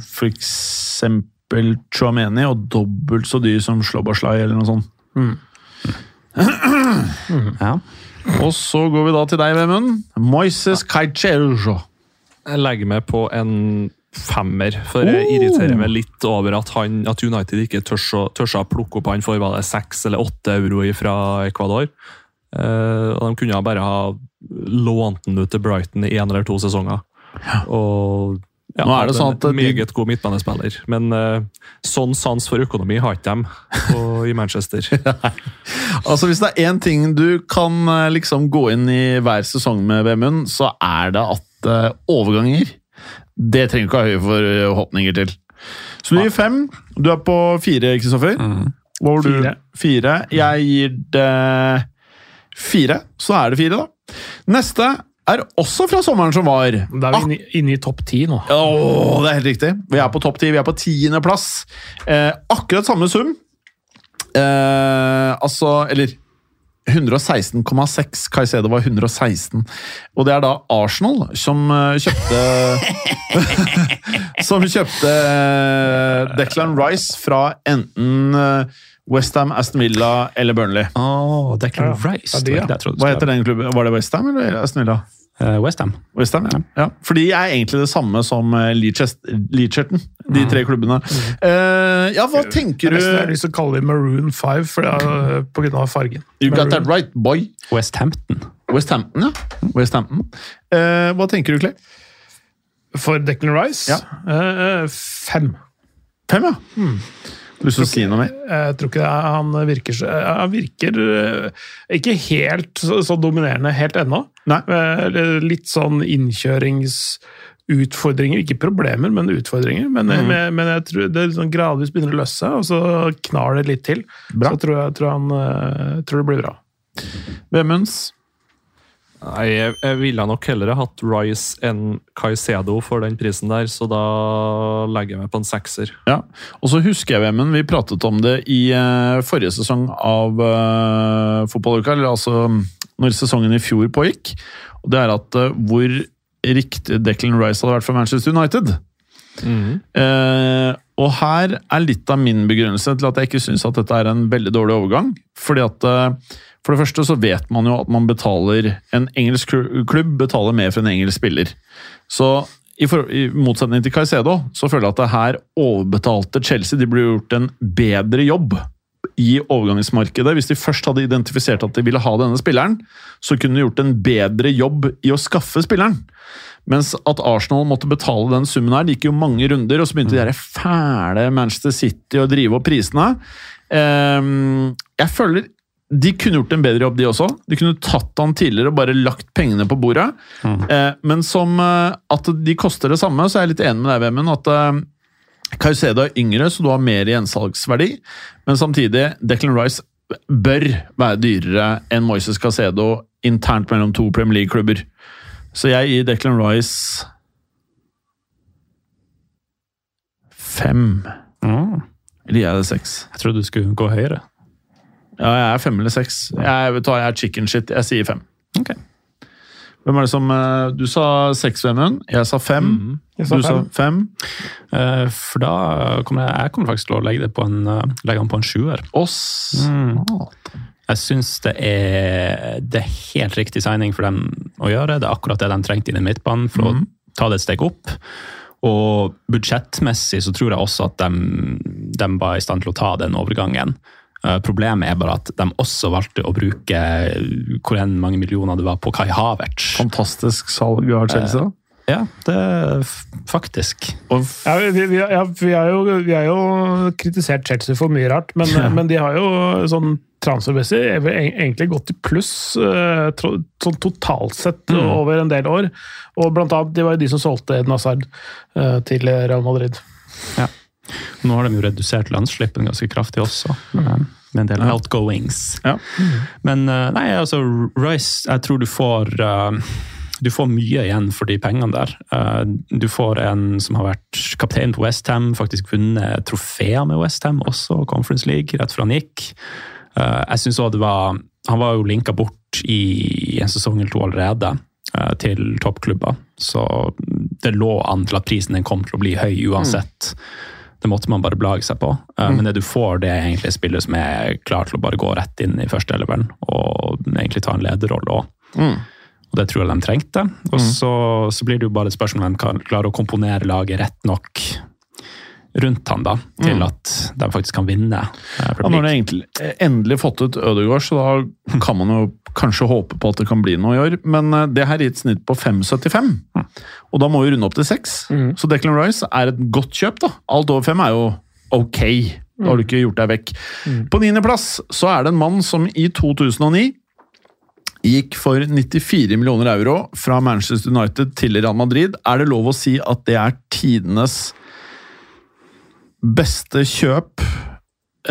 Speaker 2: Chouameni, og dobbelt så dyr som Sloboslai eller noe sånt.
Speaker 5: Ja.
Speaker 2: Og så går vi da til deg, Vemund. Moises Caicedo.
Speaker 4: Jeg legger meg på en femmer, for jeg irriterer meg litt over at, han, at United ikke tør å, plukke opp han for var det seks eller åtte euro fra Ecuador. Uh, de kunne bare ha lånt den ut til Brighton i én eller to sesonger. Og ja,
Speaker 2: Nå er det sånn at de-
Speaker 4: Meget god midtbanespiller, men uh, sånn sans for økonomi har ikke de i Manchester.
Speaker 2: Altså, Hvis det er én ting du kan eh, liksom gå inn i hver sesong med, Vemund, så er det at uh, overganger Det trenger du ikke ha høye forhåpninger til. Så du gir fem. Du er på fire, Kristoffer. Hva var du?
Speaker 3: Fire.
Speaker 2: Fire. Jeg gir det fire. Så er det fire, da. Neste er også fra sommeren som var.
Speaker 3: Da er vi inne, i- inne i topp ti nå.
Speaker 2: Åh, det er helt riktig. Vi er på topp ti. Vi er på tiendeplass. Eh, akkurat samme sum. Eh, altså, eller 116,6. Caicedo var 116. Og det er da Arsenal som eh, kjøpte Som kjøpte eh, Declan Rice fra enten Westham, Aston Villa eller Burnley.
Speaker 5: Oh, Declan
Speaker 3: Ja,
Speaker 5: Rice.
Speaker 3: ja, de, ja.
Speaker 5: det jeg
Speaker 2: Hva heter den klubben? Var det Westham eller Aston Villa?
Speaker 5: Uh, Westham. West
Speaker 2: ja. ja. For de er egentlig det samme som eh, Leacherton, de tre klubbene. Uh, ja, hva tenker
Speaker 3: du jeg har lyst til å kalle dem Maroon 5 for, ja, på grunn av fargen.
Speaker 2: You got that right, boy.
Speaker 5: West Hampton.
Speaker 2: Westhampton, ja. Westhampton. Uh, hva tenker du, Clay?
Speaker 3: For Declan Rice?
Speaker 2: Ja.
Speaker 3: Eh, fem.
Speaker 2: Fem, ja.
Speaker 3: Hmm.
Speaker 2: Til å si noe mer?
Speaker 3: Jeg tror ikke er, han virker Han virker eh, ikke helt så, så dominerende helt ennå.
Speaker 2: Nei.
Speaker 3: Eh, Litt sånn innkjøringsutfordringer. Ikke problemer, men utfordringer. Men,
Speaker 2: mm.
Speaker 3: men, men jeg tror det liksom gradvis begynner å løse seg, og så knar det litt til.
Speaker 2: Bra.
Speaker 3: Så tror, jeg tror, han, eh, tror det blir bra.
Speaker 2: Vemunds?
Speaker 4: Nei, jeg, jeg ville nok heller hatt Rice enn Caicedo for den prisen der, så da legger jeg meg på en sekser.
Speaker 2: Ja. Og så husker jeg, Vemund, vi pratet om det i uh, forrige sesong av uh, fotballuka, eller altså når sesongen i fjor pågikk. Og det er at uh, hvor riktig Declan Rice hadde vært for Manchester United. Eh, og her er litt av min begrunnelse til at jeg ikke syns at dette er en veldig dårlig overgang. Fordi at For det første så vet man jo at man betaler En engelsk klubb betaler mer for en engelsk spiller. Så i, for, i motsetning til Caicedo så føler jeg at det her overbetalte Chelsea de ble gjort en bedre jobb i overgangsmarkedet. Hvis de først hadde identifisert at de ville ha denne spilleren, så kunne de gjort en bedre jobb i å skaffe spilleren. Mens at Arsenal måtte betale den summen her, det gikk jo mange runder, og så begynte de der fæle Manchester City å drive opp prisene. Ehm, jeg føler de kunne gjort en bedre jobb, de også. De kunne tatt han tidligere og bare lagt pengene på bordet. Eh, men som eh, at de koster det samme, så er jeg litt enig med deg, Vemund. At eh, Caicedo er yngre, så du har mer gjensalgsverdi. Men samtidig, Declan Rice bør være dyrere enn Moises Caicedo internt mellom to Premier League-klubber. Så jeg gir Declan Rice fem.
Speaker 5: Mm.
Speaker 2: Eller jeg det seks?
Speaker 5: Jeg trodde du skulle gå høyere.
Speaker 2: Ja, jeg er fem eller seks. Jeg, du jeg er chicken shit. Jeg sier fem.
Speaker 5: Okay.
Speaker 2: Hvem er det som eh, Du sa seks, Vemund. Jeg sa fem.
Speaker 3: Jeg sa
Speaker 2: du sa
Speaker 3: fem.
Speaker 2: fem.
Speaker 5: Eh, For da kommer jeg, jeg kommer faktisk til å legge, det på en, eh, legge den på en sjuer.
Speaker 2: Oss.
Speaker 5: Mm. Jeg syns det er, det er helt riktig signing for dem å gjøre. Det er akkurat det de trengte inn i midtbanen for å ta det et steg opp. Og budsjettmessig så tror jeg også at de, de var i stand til å ta den overgangen. Eh, Problemet er bare at de også valgte å bruke hvor enn mange millioner det var på Kai Havertz.
Speaker 2: Fantastisk salg av Chelsea. da.
Speaker 5: Ja, det er faktisk.
Speaker 2: Og
Speaker 3: Ja, vi, vi, ja, vi, har jo, vi har jo kritisert Chelsea for mye rart, men, men de har jo sånn transfermessig er egentlig gått i pluss eh, sånn totalt sett over en del år. Og blant annet, de var jo de som solgte Eden Hazard eh, til Real Madrid.
Speaker 5: Nå har de jo redusert lønnsslippen ganske kraftig også, med med en del outgoings.
Speaker 2: Ja.
Speaker 5: Men eh, nei, altså Rice, jeg tror du får eh, du får mye igjen for de pengene der. Eh, Du får en som har vært kaptein på Westham, faktisk vunnet trofeer med Westham, også Conference League, rett før han gikk. Jeg synes også det var Han var jo linka bort i en sesong eller to allerede til toppklubber, så det lå an til at prisen den kom til å bli høy uansett. Det måtte man bare belage seg på. Mm. Men det du får, det er egentlig spillet som er klar til å bare gå rett inn i første eleveren, og egentlig ta en lederrolle òg. Og det tror jeg de trengte. Og så, så blir det jo bare et spørsmål om de kan klare å komponere laget rett nok rundt han da, til at de faktisk kan vinne. eh,
Speaker 2: ja, når de egentlig endelig fått ut Ødegaard, så da kan man jo kanskje håpe på at det kan bli noe i år. Men eh, det her gir et snitt på 5,75, og da må vi runde opp til 6. Så Declan Rice er et godt kjøp. da. Alt over 5 er jo ok. Da har du ikke gjort deg vekk. På niendeplass så er det en mann som i 2009 gikk for 94 millioner euro fra Manchester United til Real Madrid. Er det lov å si at det er tidenes beste kjøp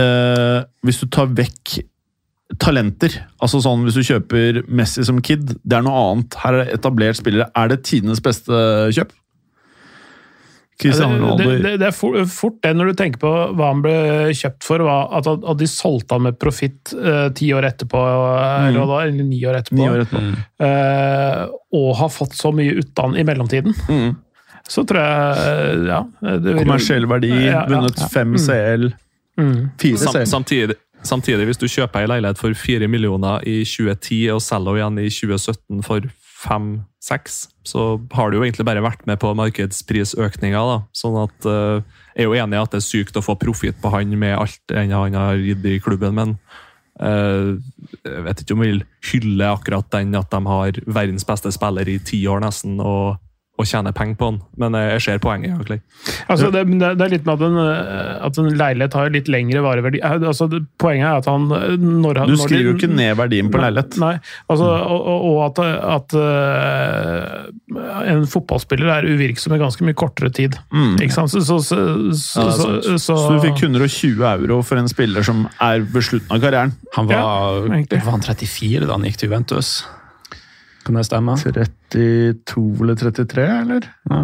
Speaker 2: eh, hvis du tar vekk talenter? Altså sånn hvis du kjøper Messi som kid, det er noe annet. Her er det etablert spillere. Er det tidenes beste kjøp?
Speaker 3: Det, det, det, er fort, det når du tenker på hva han ble kjøpt for, at, at de solgte han med profitt uh, ti år etterpå, eller, hva da, eller ni år etterpå,
Speaker 2: ni år etterpå.
Speaker 3: eh, og har fått så mye ut av han i mellomtiden.
Speaker 2: Mm.
Speaker 3: Så tror jeg eh, ja, vil-
Speaker 2: Kommersiell verdi,
Speaker 3: Ja, ja,
Speaker 2: vunnet
Speaker 3: ja.
Speaker 2: fem CL.
Speaker 3: Mm.
Speaker 2: Fire CL.
Speaker 4: samtidig, samtidig, hvis du kjøper ei leilighet for 4 millioner i 2010 og selger igjen i 2017 for 5-6, så har du jo egentlig bare vært med på markedsprisøkninga. da. Sånn at eh, Jeg er jo enig i at det er sykt å få profitt på han med alt det han har gitt i klubben, men eh, jeg vet ikke om jeg vil hylle akkurat den at de har verdens beste spiller i ti år nesten, og, og tjene penger på han. Men eh, jeg ser poenget, egentlig.
Speaker 3: Altså, det, det er litt med at en, eh, at en leilighet har litt lengre vareverdi. Eh, Altså, det, poenget er at han når, han-
Speaker 2: Du
Speaker 3: når
Speaker 2: skriver jo ikke ned verdien på
Speaker 3: Nei,
Speaker 2: leilighet.
Speaker 3: Nei, altså, og, og- at, at en fotballspiller er uvirksom i ganske mye kortere tid. Ikke sant? Så, så, så, så,
Speaker 4: Ja,
Speaker 3: så, Så
Speaker 2: du fikk 120 euro for en spiller som er ved slutten av karrieren.
Speaker 5: Han var,
Speaker 3: Ja,
Speaker 5: var han 34 da han gikk til Juventus? Kan det stemme?
Speaker 2: 32 eller 33, eller?
Speaker 5: Ja.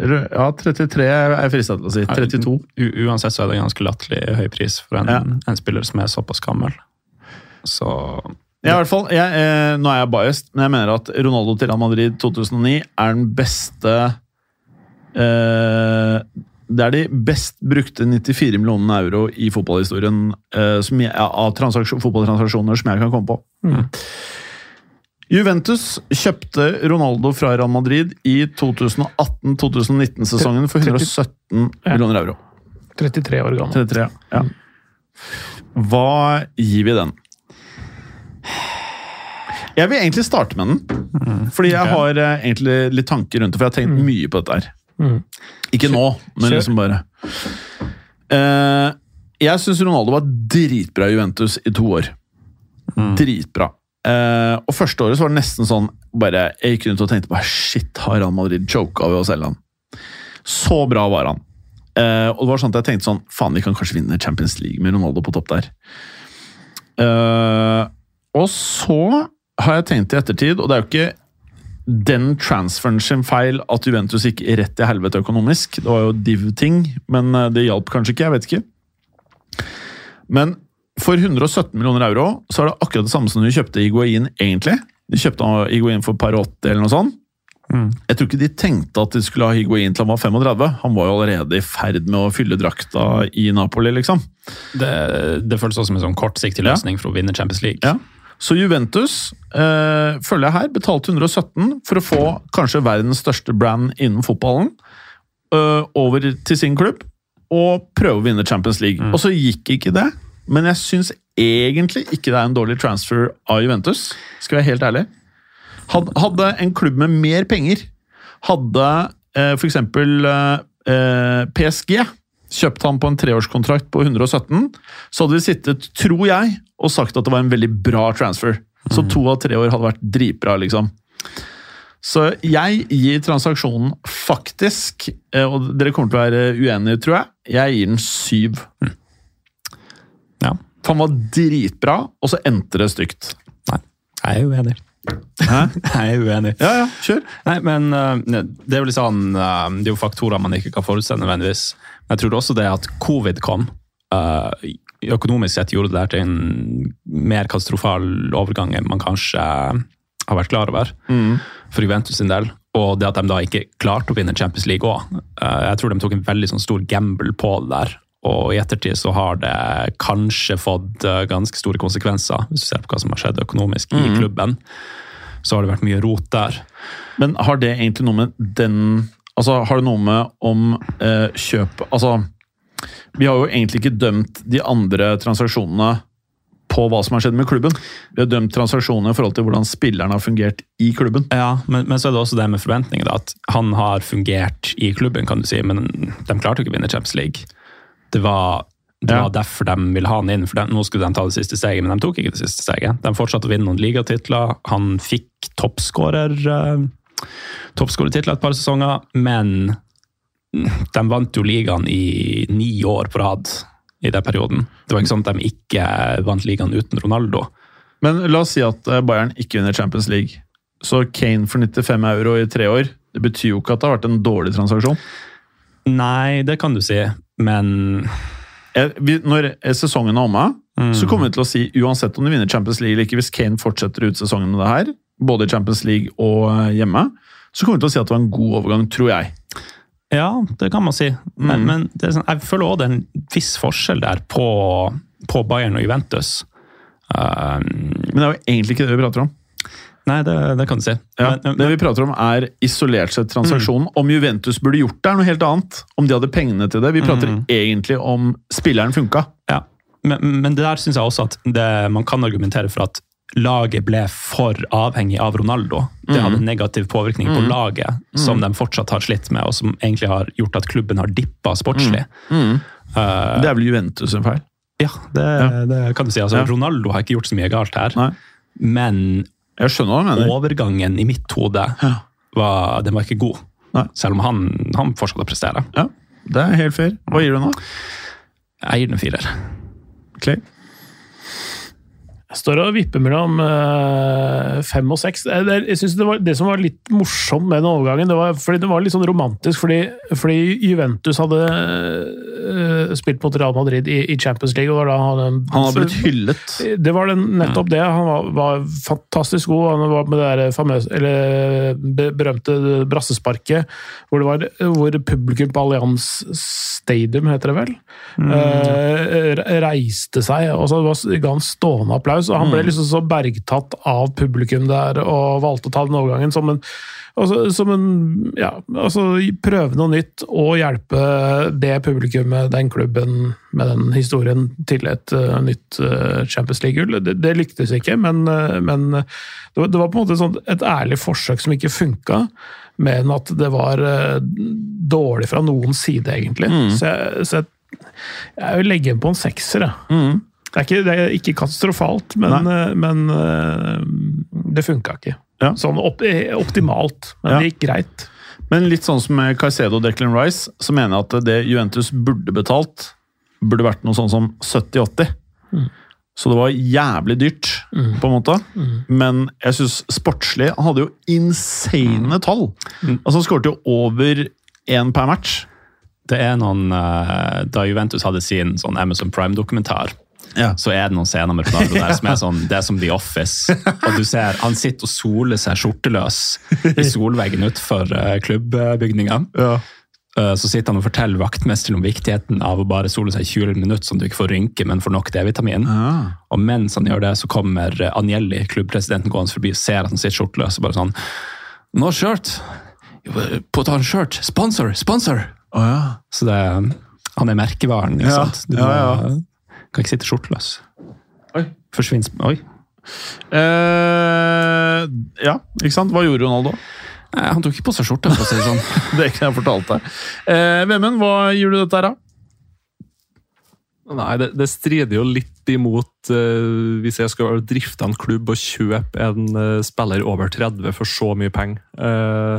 Speaker 2: Ja, 33 er jeg frista til å si. 32.
Speaker 5: U uansett så er det ganske latterlig høy pris for en,
Speaker 2: Ja.
Speaker 5: en spiller som er såpass gammel. Så
Speaker 2: Ja, i hvert fall, jeg, eh, Nå er jeg biased, men jeg mener at Ronaldo til Real Madrid 2009 er den beste eh, Det er de best brukte 94 millionene euro i fotballhistorien eh, som jeg, av fotballtransaksjoner som jeg kan komme på. Juventus kjøpte Ronaldo fra Real Madrid i 2018-2019-sesongen for 117 millioner euro.
Speaker 3: 33 år gammel.
Speaker 2: 33, ja. Hva gir vi den? Jeg vil egentlig starte med den. Fordi jeg har eh, egentlig litt tanker rundt det, for jeg har tenkt mye på dette her.
Speaker 3: Mm.
Speaker 2: Ikke nå, men liksom bare Eh, Jeg syns Ronaldo var dritbra i Juventus i to år. Dritbra. Eh, og første året så var det nesten sånn bare, Jeg gikk rundt og tenkte bare Shit, har Real Madrid choka ved å selge han? Så bra var han. Uh, og det var sånn at jeg tenkte sånn Faen, vi kan kanskje vinne Champions League med Ronaldo på topp der. Uh, og så har jeg tenkt i ettertid, og det er jo ikke den transferen sin feil at Juventus gikk rett i helvete økonomisk. Det var jo div-ting, men det hjalp kanskje ikke. Jeg vet ikke. Men for 117 millioner euro så er det akkurat det samme som de kjøpte Iguain egentlig. De kjøpte Iguain for par 80 eller noe sånt. Jeg tror ikke de tenkte at de skulle ha Higuain til han var 35. Han var jo allerede i ferd med å fylle drakta i Napoli, liksom.
Speaker 5: Det, det føles også som en sånn kortsiktig
Speaker 2: Ja.
Speaker 5: løsning for å vinne Champions League.
Speaker 2: Ja. Så Juventus, eh, følger jeg her, betalte 117 for å få kanskje verdens største brand innen fotballen eh, over til sin klubb, og prøve å vinne Champions League. Og så gikk ikke det, men jeg syns egentlig ikke det er en dårlig transfer av Juventus, skal jeg være helt ærlig. Hadde en klubb med mer penger, hadde eh, f.eks. Eh, eh, PSG kjøpt han på en treårskontrakt på 117, så hadde vi sittet, tror jeg, og sagt at det var en veldig bra transfer. Så to av tre år hadde vært dritbra, liksom. Så jeg gir transaksjonen faktisk, eh, og dere kommer til å være uenige, tror jeg, jeg gir den syv.
Speaker 5: Ja.
Speaker 2: For han var dritbra, og så endte det stygt.
Speaker 5: Nei, jeg er uenig.
Speaker 2: Hæ?
Speaker 5: Jeg er uenig.
Speaker 2: Ja, ja, kjør.
Speaker 5: Nei, men uh, det er jo litt sånn uh, Det er jo faktorer man ikke kan forutse nødvendigvis. Men jeg tror også det at covid kom, uh, økonomisk sett gjorde det der til en mer katastrofal overgang enn man kanskje har vært klar over for Juventus sin del. Og det at de da ikke klarte å vinne Champions League òg. Jeg tror de tok en veldig sånn stor gamble på det der. Og i ettertid så har det kanskje fått eh, ganske store konsekvenser, hvis du ser på hva som har skjedd økonomisk i klubben. Så har det vært mye rot der.
Speaker 2: Men har det egentlig noe med den Altså, har det noe med om eh, kjøp Altså, vi har jo egentlig ikke dømt de andre transaksjonene på hva som har skjedd med klubben. Vi har dømt transaksjonene i forhold til hvordan spillerne har fungert i klubben.
Speaker 5: Ja, men, men så er det også det med forventninger. da, At han har fungert i klubben, kan du si, men de klarte jo ikke å vinne Champions League. Det var, det
Speaker 2: Ja.
Speaker 5: var derfor de ville ha han inn, for de, nå skulle de ta det siste steget, men de tok ikke det siste steget. De fortsatte å vinne noen ligatitler. Han fikk toppskårertitler uh, et par sesonger, men de vant jo ligaen i ni år på rad i den perioden. Det var ikke sånn at de ikke vant ligaen uten Ronaldo.
Speaker 2: Men la oss si at eh, Bayern ikke vinner Champions League. Så Kane for 95 euro i tre år, det betyr jo ikke at det har vært en dårlig transaksjon.
Speaker 5: Nei, det kan du si, men
Speaker 2: når sesongen er omme, så kommer vi til å si uansett om de vinner Champions League eller ikke, hvis Kane fortsetter ut sesongen med det her, både i Champions League og eh, hjemme, så kommer vi til å si at det var en god overgang, tror jeg.
Speaker 5: Ja, det kan man si. Men, men det er sånn, jeg føler også det er en viss forskjell der på, på Bayern og Juventus. Um,
Speaker 2: Men det er jo egentlig ikke det vi prater om.
Speaker 5: Nei, det, det kan du si.
Speaker 2: Ja,
Speaker 5: Men- men-
Speaker 2: det vi prater om er isolert sett transaksjonen. Om Juventus burde gjort det, er noe helt annet. Om de hadde pengene til det. Vi prater egentlig om spilleren funka.
Speaker 5: Ja, men, men det der syns jeg også at det, man kan argumentere for at laget ble for avhengig av Ronaldo. Det hadde negativ påvirkning på laget, som de fortsatt har slitt med, og som egentlig har gjort at klubben har dippa sportslig.
Speaker 2: Det er vel Juventus en feil.
Speaker 5: Ja, det, det kan du si. Altså,
Speaker 2: Ja.
Speaker 5: Ronaldo har ikke gjort så mye galt her,
Speaker 2: Nei.
Speaker 5: men
Speaker 2: Jeg skjønner hva du mener.
Speaker 5: overgangen i mitt hode var, den var ikke god.
Speaker 2: Nei.
Speaker 5: Selv om han, han fortsatte å prestere.
Speaker 2: Ja, Det er helt fair. Hva gir du nå?
Speaker 5: Jeg gir den en firer.
Speaker 2: Clay?
Speaker 3: Jeg står og vipper mellom øh, fem og seks. Jeg, Jeg synes det, var, det som var litt morsomt med den overgangen, det var, fordi det var litt sånn romantisk, fordi, fordi Juventus hadde øh, spilt mot Real Madrid i, i Champions League. og da han,
Speaker 2: Han har blitt hyllet.
Speaker 3: Det var den, nettopp det. Han var, var fantastisk god. Han var med det der famøse, eller berømte brassesparket, hvor, det var, hvor publikum på Allianz Stadium, heter det vel, mm. øh, reiste seg. og så var- ga han stående applaus. Applaus, og han ble liksom så bergtatt av publikum der og valgte å ta den overgangen som en, altså, som en ja, altså prøve noe nytt og hjelpe det publikummet, den klubben med den historien, til et uh, nytt uh, Champions League-gull. Det, det, lyktes ikke, men, uh, men det, var, det, var, på en måte sånn, et ærlig forsøk som ikke funka. Mer enn at det var dårlig fra noens side, egentlig. Mm. Så, jeg, så jeg, jeg, vil legge inn på en sekser. Mm. Det, er ikke, det, er ikke, katastrofalt, men, men det funka ikke. Ja. Sånn opp, optimalt, men ja. det gikk greit.
Speaker 2: Men litt sånn som med Caicedo og Declan Rice, så mener jeg at det Juventus burde betalt, burde vært noe sånn som 70-80. Mm. Så det var jævlig dyrt, mm. på en måte. Mm. Men jeg syns sportslig Han hadde jo insane mm. tall! Mm. Altså Han skåret jo over én per match.
Speaker 5: Det er noen Da Juventus hadde sin sånn Amazon Prime-dokumentar, ja. så er det noen scener med Ronaldo der som er sånn, det er som The Office. Og du ser, Han sitter og soler seg skjorteløs i solveggen utenfor uh, klubbbygninga. Ja. Uh, så sitter han og forteller vaktmesteren om viktigheten av å bare sole seg i 20 minutter, sånn at du ikke får rynke, men får nok D-vitamin. Ja. Og mens han gjør det, så kommer Anjelli, klubbpresidenten, gående forbi og ser at han sitter skjorteløs. og bare sånn No shirt! Put on shirt! Sponsor! Sponsor!
Speaker 2: Oh, ja.
Speaker 5: Så det, han er merkevaren. ikke sant? Du må, kan ikke sitte skjorteløs. Oi. Forsvinner Oi.
Speaker 2: Eh, ja, ikke sant? Hva gjorde Ronaldo?
Speaker 5: Eh, han tok ikke på seg skjorte, for å si det sånn.
Speaker 2: det er ikke det jeg fortalte deg. Eh, Vemund, hva gir du dette her, da?
Speaker 4: Nei, det, det, strider jo litt imot uh, hvis jeg skal drifte en klubb og kjøpe en uh, spiller over 30 for så mye penger. Uh,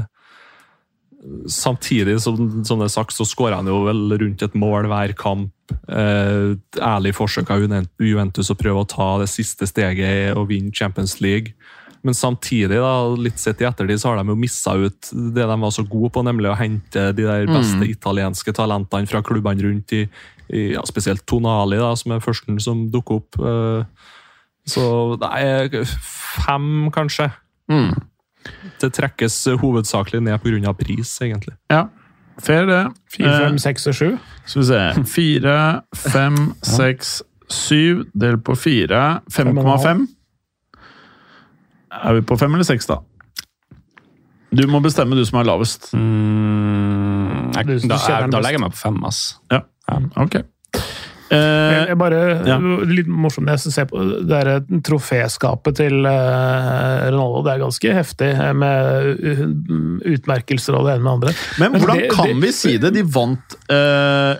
Speaker 4: samtidig som, som det er sagt, så skårer han jo vel rundt et mål hver kamp. Eh, ærlig forsøk av Juventus å prøve å ta det siste steget og vinne Champions League. Men samtidig, da, litt sett i ettertid, så har de jo missa ut det de var så gode på, nemlig å hente de der beste mm. italienske talentene fra klubbene rundt, i, i ja, spesielt Tonali, da, som er førsten som dukker opp. Eh, så det er fem, kanskje. Mm. Det trekkes hovedsakelig ned pga. pris, egentlig.
Speaker 2: Ja, fair det.
Speaker 3: Fire, fem, eh, seks og sju.
Speaker 2: Skal vi se Fire, fem, seks, syv delt på fire. 5,5. Er vi på fem eller seks, da? Du må bestemme, du som er lavest.
Speaker 5: Mm, jeg, da, jeg, da, legger jeg meg på fem, ass.
Speaker 2: Ja, ok.
Speaker 3: Eh, jeg bare, ja. Litt morsomt jeg ser på det er troféskapet til uh, Ronaldo. Det er ganske heftig eh, med utmerkelser og det ene med andre.
Speaker 2: Men hvordan det, kan det, vi si det? De vant uh,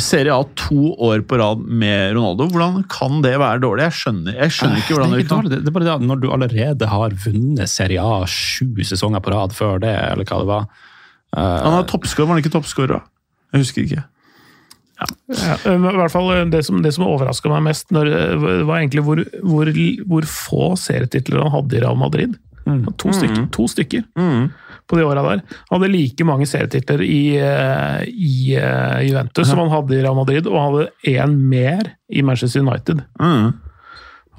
Speaker 2: Serie A to år på rad med Ronaldo. Hvordan kan det være dårlig? Jeg skjønner, jeg skjønner ikke hvordan
Speaker 5: det, det, det er bare det at Når du allerede har vunnet Serie A sju sesonger på rad før det, eller hva det var
Speaker 2: uh, Han er toppskårer, var han ikke toppskårer? Jeg husker ikke.
Speaker 3: Ja. Ja, I hvert fall eh, Det som, det som overraska meg mest, når, eh, var egentlig hvor, hvor, hvor få serietitler han hadde i Real Madrid. Mm. To stykker. Mm. To stykker mm. på de åra der. Han hadde like mange serietitler i, i i Juventus som han hadde i Real Madrid, og han hadde én mer i Manchester United.
Speaker 2: Mm.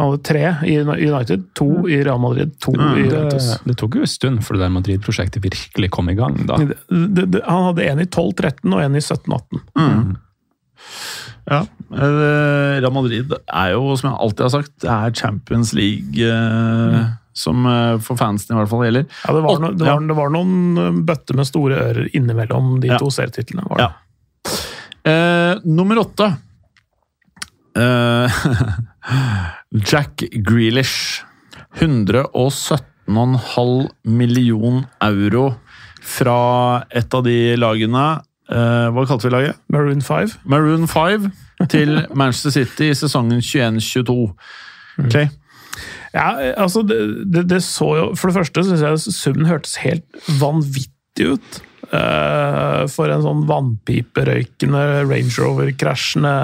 Speaker 3: Han hadde tre i United, to i Real Madrid, to mm, i Juventus.
Speaker 5: Det, det, tok jo en stund før det der Madrid-prosjektet virkelig kom i gang. da.
Speaker 3: Det, han hadde en i 12-13 og en i 17-18.
Speaker 2: Mm. Ja. Eh, Real Madrid er jo, som jeg alltid har sagt, det er Champions League eh, mm. som eh, for fansen i hvert fall gjelder.
Speaker 3: Ja, det var, no, det, var, det var, noen bøtter med store ører innimellom de ja. to serietitlene.
Speaker 2: Ja. Eh, nummer åtte eh, Jack Grealish. 117,5 million euro fra et av de lagene hva kalte vi laget?
Speaker 3: Maroon 5.
Speaker 2: Maroon 5 til Manchester City i sesongen 21-22. Mm. Okay.
Speaker 3: Ja, altså, det, det, det, så jo For det første syns jeg summen hørtes helt vanvittig ut. Uh, for en sånn vannpiperøykende Range Rover-krasjende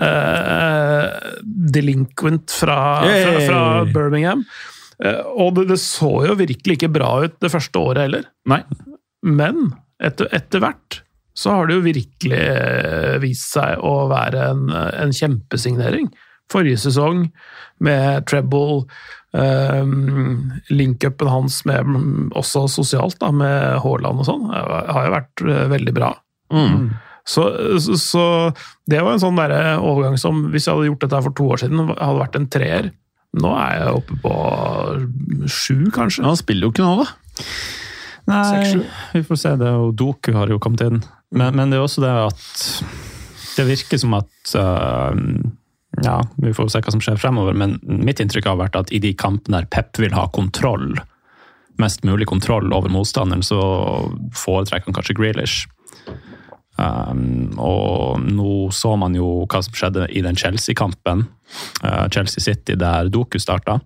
Speaker 3: uh, delinquent fra, fra, fra Birmingham. Uh, og det, det, så jo virkelig ikke bra ut det første året heller.
Speaker 2: Nei.
Speaker 3: Men etter, etter hvert så har det jo virkelig eh, vist seg å være en, en kjempesignering. Forrige sesong med treble, um, link-upen hans med, også sosialt, da, med Haaland og sånn, har jo vært eh, veldig bra.
Speaker 2: Mm.
Speaker 3: Så, så, så, det var en sånn der overgang som, hvis jeg hadde gjort dette for to år siden, hadde vært en treer. Nå er jeg oppe på sju, kanskje.
Speaker 2: Han spiller jo ikke nå, da.
Speaker 5: Nei, vi får se. det, og Doku har jo kommet inn. Men, men det er også det at det virker som at uh, Ja, vi får se hva som skjer fremover, men mitt inntrykk har vært at i de kampene der Pep vil ha kontroll, mest mulig kontroll over motstanderen, så foretrekker han kanskje Grealish. Um, og nå så man jo hva som skjedde i den Chelsea-kampen. Uh, Chelsea City, der Doku starta.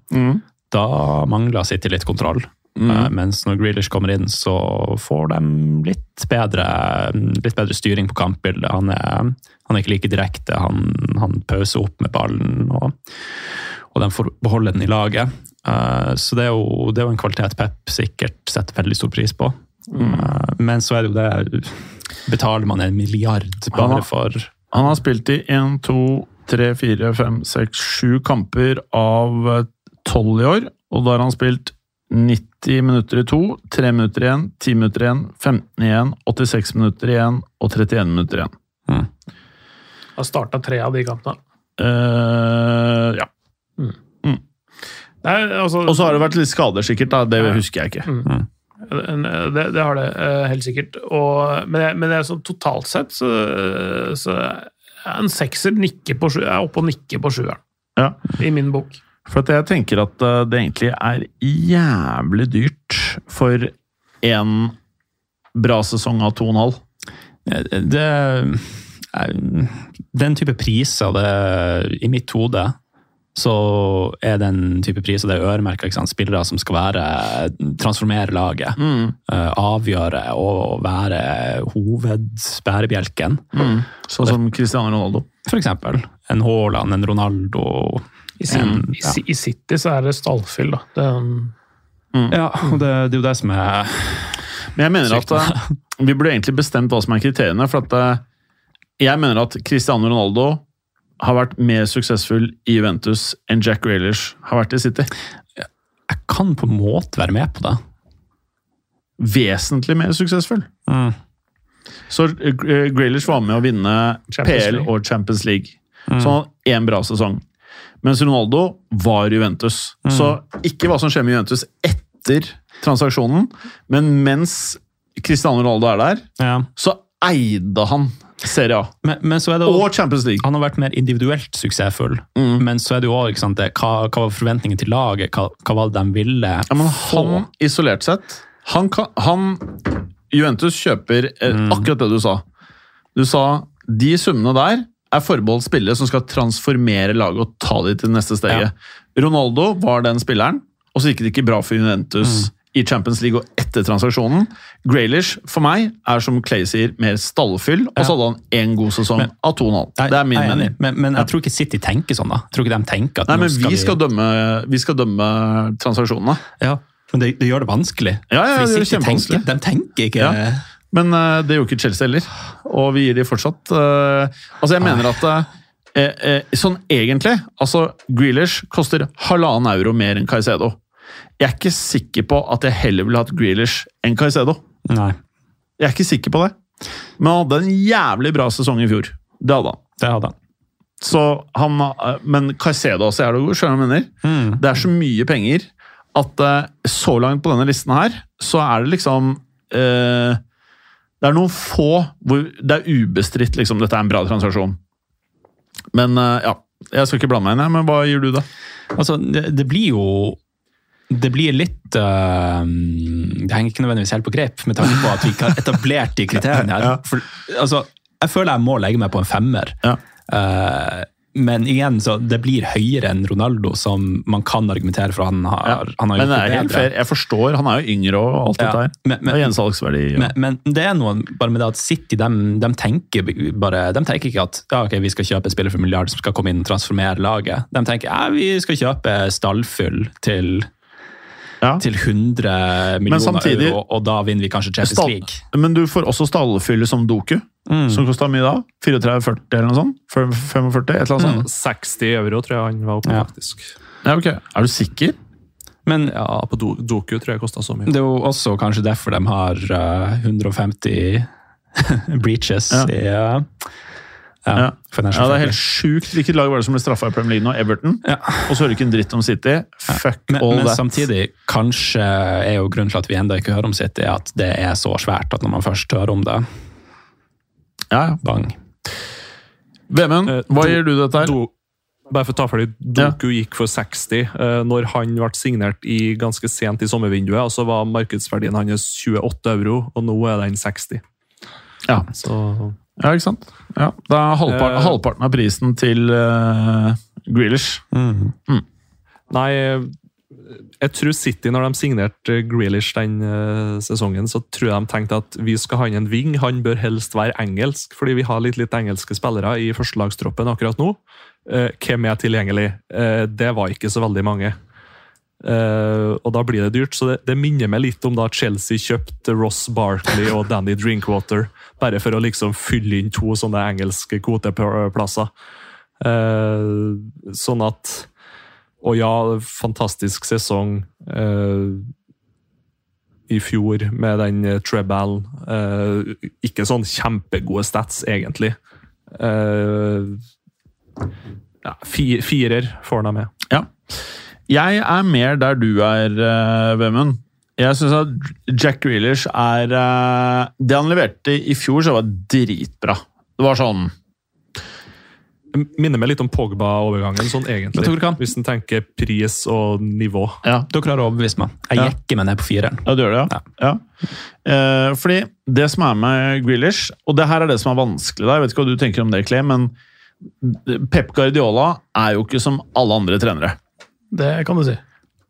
Speaker 5: Da mangla City litt kontroll. Uh, mens når Grealish kommer inn, så får de litt bedre, litt bedre styring på kampbildet. Han er, han er ikke like direkte, han, han pauser opp med ballen, og, og de får beholde den i laget. Uh, så det er, jo, det er jo en kvalitet Pep sikkert setter veldig stor pris på. Uh, men så er det jo det Betaler man en milliard bare for
Speaker 2: Han har spilt i 1, 2, 3, 4, 5, 6, 7 kamper av tolv 12 i år. Og da har han spilt 90 minutter i to, 3 minutter igjen, 10 minutter igjen, 15 igjen, 86 minutter igjen og 31 minutter igjen.
Speaker 3: Har starta tre av de kampene.
Speaker 2: Uh, ja.
Speaker 3: Mm. altså,
Speaker 2: Og så har det vært litt skader, sikkert. da, Det husker jeg ikke.
Speaker 3: En- Det, det har det eh, helt sikkert. Og, men, jeg, men jeg, så, totalt sett så, så en sekser nikker på sju, er oppe og nikker på sjueren,
Speaker 2: Ja.
Speaker 3: i min bok.
Speaker 2: For jeg tenker at eh, det egentlig er jævlig dyrt for en bra sesong av 2,5.
Speaker 5: det, er- Den type priser, det, i mitt hode, så er den type priser det er øremerka spillere som skal være transformere laget. Mm. avgjøre og være hovedbærebjelken.
Speaker 2: Sånn som Cristiano Ronaldo.
Speaker 5: For eksempel en Haaland, en Ronaldo.
Speaker 3: I, sin,
Speaker 5: um,
Speaker 3: ja. i, I City så er det stallfyll, da. Det, um,
Speaker 5: ja, og det, det er jo det som er
Speaker 2: Men jeg mener at uh, vi burde egentlig bestemt hva som er kriteriene. For at uh, jeg mener at Cristiano Ronaldo har vært mer suksessfull i Juventus enn Jack Grealish har vært i City.
Speaker 5: Jeg kan på en måte være med på det.
Speaker 2: Vesentlig mer suksessfull.
Speaker 5: Mm.
Speaker 2: Så uh, Grealish var med å vinne
Speaker 3: Champions
Speaker 2: PL
Speaker 3: League.
Speaker 2: og Champions League. Så han hadde én bra sesong. Mens Ronaldo var Juventus. Juventus. Så ikke hva som skjer med Juventus etter transaksjonen, men mens Cristiano Ronaldo er der,
Speaker 5: Ja.
Speaker 2: så eide han Serie A.
Speaker 5: Men, men så det jo
Speaker 2: Og Champions League.
Speaker 5: Han har vært mer individuelt suksessfull, men så er det jo også, det, hva, hva var forventningen til laget? Hva, hva var det de ville
Speaker 2: Ja, men
Speaker 5: få?
Speaker 2: han isolert sett han, kan, han Juventus kjøper mm. akkurat det du sa. Du sa de summene der er forbeholdt spillere som skal transformere laget og ta de til det neste steget. Ronaldo var den spilleren, og så gikk det ikke bra for Juventus i Champions League og etter transaksjonen. Graylish for meg er som Clay sier, mer stallfyll, og så hadde han én god sesong
Speaker 5: Men-
Speaker 2: av 2,5.
Speaker 5: Jeg-
Speaker 2: Det er min
Speaker 5: jeg
Speaker 2: mening.
Speaker 5: Men, men jeg tror ikke City tenker sånn. da. Jeg tror ikke de tenker at
Speaker 2: Nei,
Speaker 5: nå
Speaker 2: skal vi skal dømme, vi skal dømme transaksjonene.
Speaker 5: Ja, men det, det gjør det vanskelig.
Speaker 2: Ja, ja, det gjør
Speaker 5: det
Speaker 2: kjempevanskelig.
Speaker 5: tenker, de tenker ikke
Speaker 2: Ja. Men eh, det gjorde ikke Chelsea heller, og vi gir de fortsatt eh, Altså, jeg mener at eh, Sånn egentlig altså Grealish koster halvannen euro mer enn Caicedo. Jeg er ikke sikker på at jeg heller ville hatt Grealish enn Caicedo.
Speaker 5: Nei,
Speaker 2: Jeg er ikke sikker på det. Men han hadde en jævlig bra sesong i fjor. Det hadde han.
Speaker 5: det hadde han.
Speaker 2: Så han men Caicedo også er det god, skjønner du hva jeg mener?
Speaker 5: Mm.
Speaker 2: Det er så mye penger at så langt på denne listen her, så er det liksom eh, Det er noen få hvor det er ubestridt liksom, dette er en bra transaksjon. Men eh, ja, jeg skal ikke blande meg inn, men hva gir du, da?
Speaker 5: Altså, det, det blir jo det blir litt øh, Det henger ikke nødvendigvis helt på grep, med tanke på at vi ikke har etablert de kriteriene her. For, altså, jeg føler jeg må legge meg på en femmer.
Speaker 2: Ja.
Speaker 5: Eh, men igjen, så det blir høyere enn Ronaldo, som man kan argumentere for han har, han har gjort
Speaker 2: det
Speaker 5: det
Speaker 2: helt
Speaker 5: bedre.
Speaker 2: fair. Jeg forstår, han er jo yngre og alt
Speaker 5: Ja,
Speaker 2: dette her.
Speaker 5: men- men-
Speaker 2: det er. Ja.
Speaker 5: Men, men det er noe bare med det at City de, de tenker bare, de tenker ikke at ja, okay, vi skal kjøpe en spiller for en milliard som skal komme inn og transformere laget. De tenker ja, vi skal kjøpe stallfyll til,
Speaker 2: Ja.
Speaker 5: til 100 millioner
Speaker 2: samtidig-
Speaker 5: euro, og da vinner vi kanskje Champions
Speaker 2: Stall,
Speaker 5: League.
Speaker 2: men du får også stallfylle som Doku,
Speaker 5: Mm.
Speaker 2: som kosta mye da. 34-40 eller noe sånt? 45, et eller annet sånt?
Speaker 4: 60 euro tror jeg han var oppe,
Speaker 5: Ja.
Speaker 4: faktisk.
Speaker 2: Ja, ok. Er du sikker?
Speaker 5: Men
Speaker 4: Ja, på Do Doku tror jeg kosta så mye.
Speaker 5: det er jo også kanskje derfor de har uh, 150 breaches
Speaker 2: Ja.
Speaker 5: i, eh, Ja,
Speaker 2: Ja. Ja, det er helt sjukt. Hvilket lag var det som ble straffa i Premier League nå? Everton?
Speaker 5: Ja.
Speaker 2: Og så hører du ikke en dritt om City. Fuck
Speaker 5: Men,
Speaker 2: all
Speaker 5: men
Speaker 2: that.
Speaker 5: samtidig, kanskje er jo grunnen til at vi enda ikke hører om City, at det er så svært at når man først hører om det,
Speaker 2: Ja, ja.
Speaker 5: bang.
Speaker 2: Vemund,
Speaker 4: Eh,
Speaker 2: hva
Speaker 4: do-
Speaker 2: gir du dette her?
Speaker 4: Do, bare for å ta ferdig, Doku gikk for 60 eh, når han ble signert i ganske sent i sommervinduet. og Så var markedsverdien hans 28 euro, og nå er den 60.
Speaker 2: Ja.
Speaker 4: Så
Speaker 2: Ja, ikke sant? Ja, Det er halvparten,
Speaker 4: uh,
Speaker 2: halvparten av prisen til uh, Grealish.
Speaker 4: Nei, jeg tror City, når de signerte Grealish den eh, sesongen, så tror jeg de tenkte at vi skal ha inn en wing. Han bør helst være engelsk, fordi vi har litt, litt engelske spillere i førstelagstroppen akkurat nå. Eh, hvem er tilgjengelig? Eh, det var ikke så veldig mange. Eh, og da blir det dyrt, så det, det minner meg litt om da Chelsea kjøpte Ross Barkley og Danny Drinkwater, bare for å liksom fylle inn to sånne engelske kvoteplasser. Uh, sånn at Og ja, fantastisk sesong uh, i fjor med den uh, treballen. Eh, ikke sånn kjempegode stats, egentlig. Eh, ja, fi, firer får han med.
Speaker 2: Ja. Jeg er mer der du er, uh, Vemund. Jeg syns at Jack Grealish er eh, Det han leverte i fjor, så var dritbra. Det var sånn
Speaker 4: Minner meg litt om Pogba-overgangen, sånn egentlig.
Speaker 5: Du kan?
Speaker 4: Hvis en tenker pris og nivå.
Speaker 2: Ja,
Speaker 5: Du klarer å overbevise meg. Jeg
Speaker 2: Ja.
Speaker 5: jekker meg ned på fireren.
Speaker 2: ja du gjør det, ja. ja. Eh, fordi det som er med Grealish, og det her er det som er vanskelig der, jeg vet ikke hva du tenker om det, Clay, men Pep Guardiola er jo ikke som alle andre trenere.
Speaker 3: Det kan du si.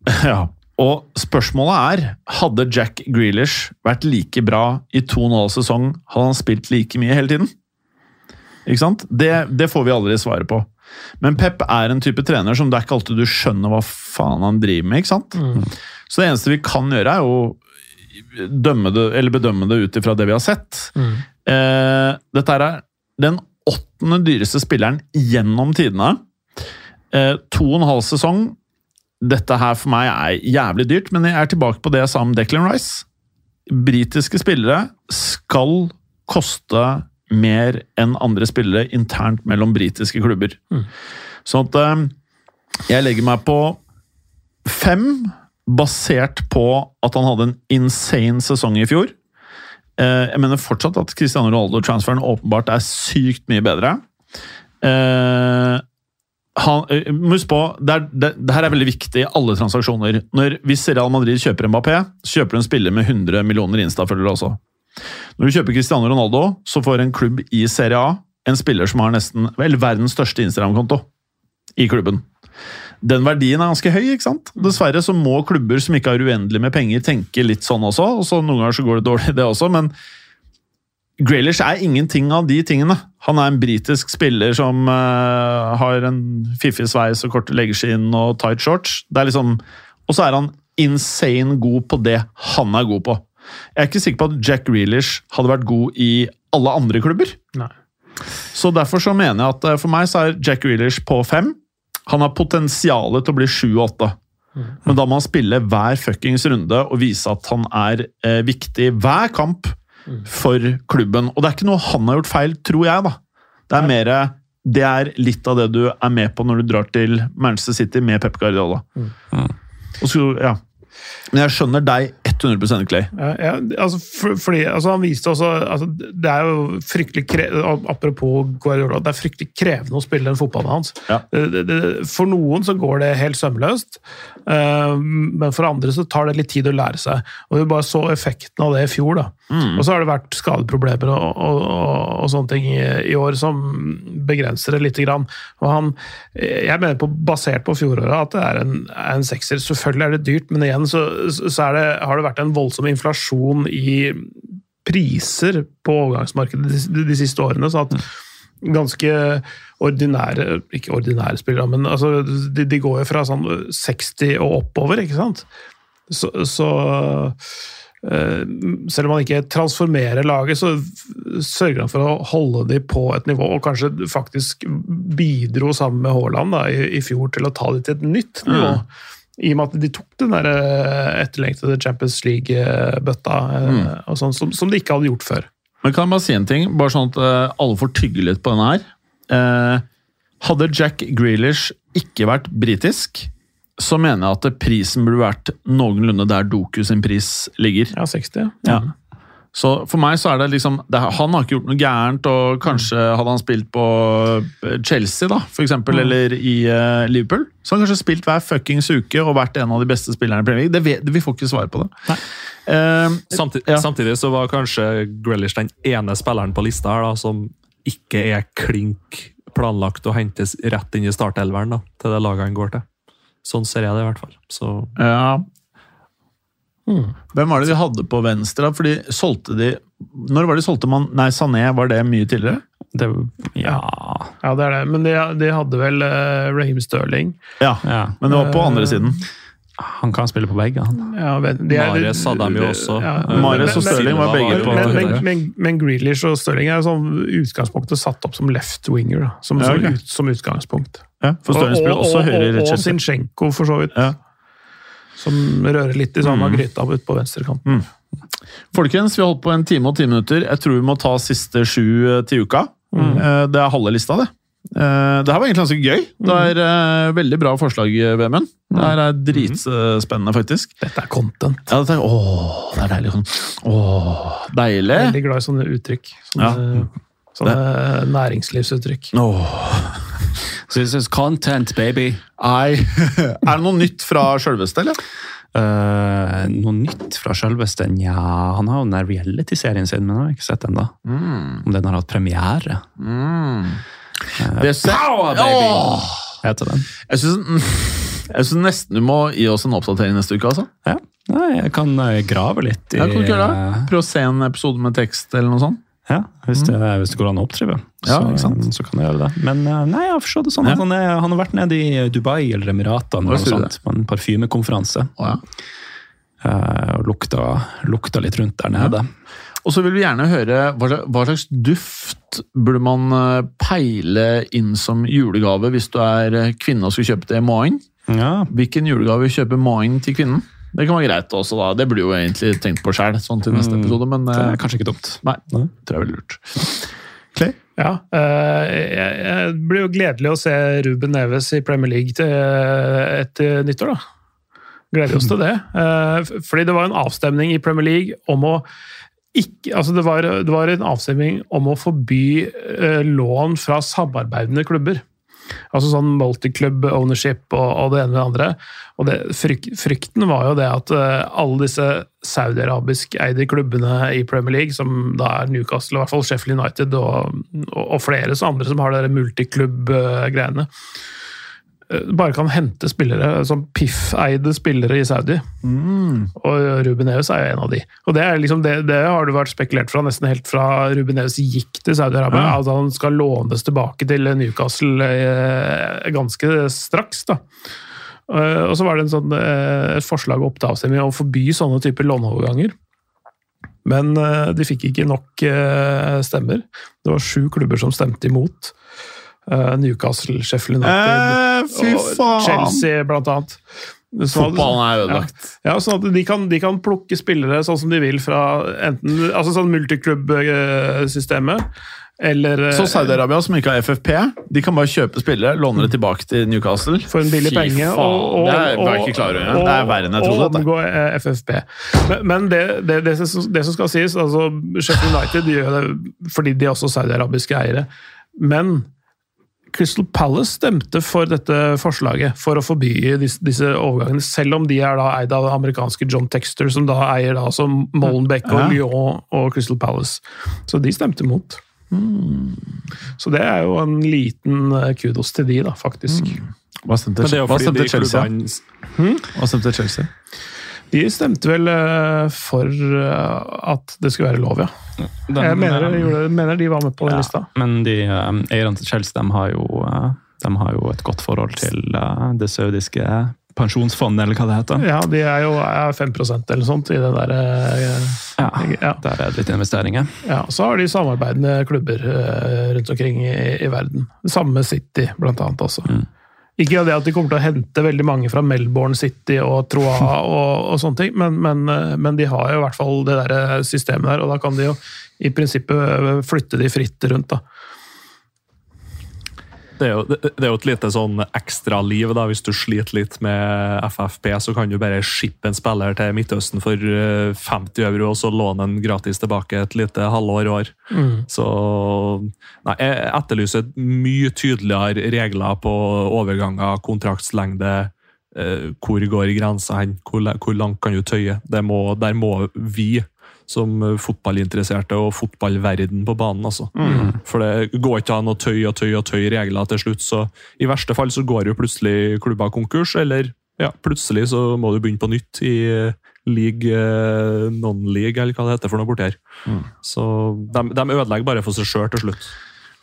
Speaker 2: Ja. Og spørsmålet er hadde Jack Grealish vært like bra i to og en halv sesong, hadde han spilt like mye hele tiden? Ikke sant? Det, det får vi aldri svaret på. Men Pep er en type trener som det er ikke alltid du skjønner hva faen han driver med. ikke sant? Så det eneste vi kan gjøre, er jo dømme det, eller bedømme det ut ifra det vi har sett. Eh, dette er den åttende dyreste spilleren gjennom tidene. Eh, to og en halv sesong. Dette her for meg er jævlig dyrt, men jeg er tilbake på det jeg sa om Declan Rice. Britiske spillere skal koste mer enn andre spillere internt mellom britiske klubber. Sånn at eh, jeg legger meg på fem, basert på at han hadde en insane sesong i fjor. Eh, jeg mener fortsatt at Cristiano Ronaldo-transferen åpenbart er sykt mye bedre. Han, husk på, det, er, det, det her er veldig viktig i alle transaksjoner. Når, hvis Real Madrid kjøper Mbappé, så kjøper du en spiller med 100 millioner Insta-følgere også. Når du kjøper Cristiano Ronaldo, så får en klubb i Serie A en spiller som har nesten, vel, verdens største Instagram-konto i klubben. Den verdien er ganske høy, ikke sant? Dessverre så må klubber som ikke har uendelig med penger, tenke litt sånn også. og så Noen ganger så går det dårlig, det også, men Graylish er ingenting av de tingene. Han er en britisk spiller som uh, har en fiffig sveis og korte leggskinn og tight shorts. Det er liksom, og så er han insane god på det han er god på. Jeg er ikke sikker på at Jack Grealish hadde vært god i alle andre klubber.
Speaker 3: Nei.
Speaker 2: Så derfor så mener jeg at eh, for meg så er Jack Grealish på fem. Han har potensialet til å bli sju og åtte. Men da må han spille hver fuckings runde og vise at han er eh, viktig hver kamp for klubben. Og det er ikke noe han har gjort feil, tror jeg, da. Det er mer Det er litt av det du er med på når du drar til Manchester City med Pep Guardiola. Og så, ja. Men jeg skjønner deg 100 Clay.
Speaker 3: Ja, ja, altså, for, fordi, altså, han viste også altså, Det er jo fryktelig kre, Apropos Guardiola, det er fryktelig krevende å spille den fotballen hans.
Speaker 2: Ja.
Speaker 3: Det, det, for noen så går det helt sømløst, uh, men for andre så tar det litt tid å lære seg. Og Vi bare så effekten av det i fjor. da. Og så har det vært skadeproblemer og, og, og, og sånne ting i, i år som begrenser det lite grann. Og han, jeg mener på, basert på fjoråret at det er en, en sekser. Selvfølgelig er det dyrt, men igjen så, så det, har det vært en voldsom inflasjon i priser på overgangsmarkedet de, de siste årene. så at ganske ordinære Ikke ordinære spillere, men altså, de, de går jo fra sånn 60 og oppover, ikke sant? Så, så selv om han ikke transformerer laget, så sørger han for å holde de på et nivå, og kanskje faktisk bidro sammen med Haaland i, i fjor til å ta de til et nytt nivå. I og med at de tok den der eh, etterlengtede Champions League-bøtta, mm. og sånn, som, som de ikke hadde gjort før.
Speaker 2: Men kan jeg bare si en ting? Bare sånn at eh, alle får tygge litt på denne her. eh, Hadde Jack Grealish ikke vært britisk, så mener jeg at prisen burde vært noenlunde der Doku sin pris ligger.
Speaker 3: Ja, 60.
Speaker 2: Ja. Så for meg så er det liksom det, Han har ikke gjort noe gærent, og kanskje hadde han spilt på eh, Chelsea, da, for eksempel, eller i uh, Liverpool, så har han kanskje spilt hver fuckings uke og vært en av de beste spillerne i Premier League. Det vet, vi får ikke svar på det. Uh,
Speaker 4: Samtidig,
Speaker 2: Ja.
Speaker 4: samtidig så var kanskje Grealish den ene spilleren på lista her da, som ikke er klink planlagt å hentes rett inn i startelveren da, til det laget han går til. Sånn ser jeg det i hvert fall. Så
Speaker 2: ja. Hvem var det de hadde på venstre? Fordi solgte de Når var de solgte man Nei, Sané, var det mye tidligere?
Speaker 5: Det, ja,
Speaker 3: Ja, det er det. Men de, de hadde vel uh, Raheem Sterling.
Speaker 2: Ja,
Speaker 5: ja.
Speaker 2: men det var på andre siden.
Speaker 5: Han kan spille på begge, han.
Speaker 3: Ja, vet- de er-
Speaker 4: Mahrez hadde de jo også.
Speaker 3: Ja,
Speaker 4: Eh,
Speaker 2: Mahrez og
Speaker 3: men-
Speaker 2: Stirling var begge på
Speaker 3: men, men, men, men Grealish og Stirling er sånn utgangspunktet satt opp som left winger. Da, som,
Speaker 2: Ja,
Speaker 3: som, ut, som utgangspunkt.
Speaker 2: Ja, for Stirling også høyre i
Speaker 3: og, og Zinchenko, for så vidt.
Speaker 2: Ja.
Speaker 3: Som rører litt i samme
Speaker 2: Mm.
Speaker 3: gryta ut på venstrekanten.
Speaker 2: Folkens, vi har holdt på en time og ti minutter. Jeg tror vi må ta siste sju eh, til uka. Mm. Det er halve lista, det. Eh, Det her var egentlig ganske gøy. Det er eh, veldig bra forslag, Vemund. Det her er dritspennende, faktisk.
Speaker 3: Dette er content.
Speaker 2: Ja, dette er, åh, det er deilig. Sånn. Åh, deilig.
Speaker 3: Veldig glad i sånne uttrykk. Sånne, sånne næringslivsuttrykk.
Speaker 2: Åh.
Speaker 5: This is content, baby.
Speaker 2: Nei. Er det noe nytt fra sjølveste, eller?
Speaker 5: Uh, noe nytt fra sjølveste? Nja, han har jo den der reality-serien sin, men jeg har ikke sett den da. Om den har hatt premiere.
Speaker 2: Det ser, Oh.
Speaker 5: Heter den.
Speaker 2: Jeg syns jeg synes nesten du må gi oss en oppdatering neste uke. altså.
Speaker 5: Ja. Nei, jeg kan eh, grave litt i
Speaker 2: Ja, Prøv å se en episode med tekst, eller noe sånt.
Speaker 5: Ja, hvis det, hvis det går an å oppdrive,
Speaker 2: Ja,
Speaker 5: så,
Speaker 2: ikke
Speaker 5: så kan jeg gjøre det. Men eh, nei, jeg har forstått det sånn
Speaker 2: Ja.
Speaker 5: han, er, han har vært nede i Dubai eller Emiratene eller noe sånt, på en parfymekonferanse.
Speaker 2: Oh, ja.
Speaker 5: uh, og lukta, lukta litt rundt der nede.
Speaker 2: Og så vil vi gjerne høre hva hva slags duft burde man eh, peile inn som julegave hvis du er eh, kvinne og skal kjøpe til Moin?
Speaker 5: Ja,
Speaker 2: Hvilken julegave kjøper Moin til kvinnen? Det kan være greit også, da. Det burde jo egentlig tenkt på sjæl sånn til neste episode, men
Speaker 5: det
Speaker 2: eh,
Speaker 5: er kanskje ikke dumt.
Speaker 2: nei. Det tror jeg er veldig lurt. Clay?
Speaker 3: Ja, eh, Det blir jo gledelig å se Ruben Neves i Premier League til, etter nyttår. da. Gleder oss til det. Eh, Fordi det var en avstemning i Premier League om å ikke, altså det, var, det var en avstemning om å forby eh, lån fra samarbeidende klubber. Altså sånn multiclub ownership og, og det ene med det andre. Og det, fryk, frykten var jo det at uh, alle disse saudiarabisk eide klubbene i Premier League, som da er Newcastle, i hvert fall Sheffield United og, og, og flere så andre som har de multiklubb-greiene, bare kan hente spillere, som Piff-eide spillere i Saudi. Og Ruben Neves er jo en av de. Og det, er liksom, det, det har det vært spekulert fra nesten helt fra Ruben Neves gikk til Saudi-Arabia.
Speaker 2: Ja.
Speaker 3: At han skal lånes tilbake til Newcastle eh, ganske straks. da. Eh, Og så var det en sånn, eh, et forslag opp til avstemning om å forby sånne typer låneoverganger. Men eh, de fikk ikke nok eh, stemmer. Det var sju klubber som stemte imot. Eh, Newcastle, Sheffield United
Speaker 2: Eh, fy
Speaker 3: og! Chelsea, blant annet. Så-
Speaker 2: Fotballen er ødelagt.
Speaker 3: ja, sånn at de kan, de kan plukke spillere sånn som de vil fra enten altså sånn multiklubb-systemet, eller eh,
Speaker 2: Så Saudi-Arabia, som ikke har FFP, de kan bare kjøpe spillere, låne det tilbake til Newcastle.
Speaker 3: for en billig
Speaker 2: Fy
Speaker 3: penge.
Speaker 2: faen, det er- var jeg ikke. Det er verre enn jeg trodde,
Speaker 3: Og omgå eh, FFP. Men, men det, det, det, som- det som skal sies, altså Sheffield United gjør det fordi de er også saudiarabiske eiere. Men Crystal Palace stemte for dette forslaget for å forby disse, disse overgangene, selv om de er da eid av amerikanske John Texter, som da eier da som Molenbeek og Lyon og Crystal Palace. Så de stemte imot. Så det er jo en liten eh, kudos til de, da, faktisk.
Speaker 4: Er jo
Speaker 2: hva stemte Chelsea? Hva stemte Chelsea?
Speaker 3: De stemte vel eh, for eh, at det skulle være lov, ja.
Speaker 5: Den,
Speaker 3: Jeg mener,
Speaker 5: eh,
Speaker 3: gjorde, mener de var med på den
Speaker 5: ja,
Speaker 3: lista.
Speaker 5: Men de eh, eierne til Chelsea de har, jo, de har jo et godt forhold til det saudiske pensjonsfondet, eller hva det heter.
Speaker 3: Ja, de er jo er 5 eller sånt i det der
Speaker 5: Ja,
Speaker 3: ja.
Speaker 5: Der er det litt investeringer.
Speaker 3: ja, Så har de samarbeidende klubber rundt omkring i, i verden. Samme City, blant annet også. Ikke det at de kommer til å hente veldig mange fra Melbourne City og Troa og, og sånne ting, men, men, eh, men de har jo i hvert fall det der systemet der, og da kan de jo i prinsippet flytte de fritt rundt. da.
Speaker 4: Det er, jo, det er jo et lite sånn ekstraliv. Hvis du sliter litt med FFP, så kan du bare shippe en spiller til Midtøsten for eh, 50 euro, og så låne den gratis tilbake et lite halvår år. Så nei, jeg etterlyser mye tydeligere regler på overganger, kontraktslengde, eh, hvor går grensa hen, hvor, hvor langt kan du tøye. Det må, der må vi som eh, fotballinteresserte og fotballverden på banen. altså. For det går ikke an å tøye og tøye og tøye regler til slutt. så I verste fall så går jo plutselig klubber konkurs, eller ja, plutselig så må du begynne på nytt i eh, league, eh, non-league, eller hva det heter for noe borti her. Så de, de ødelegger bare for seg sjøl til slutt.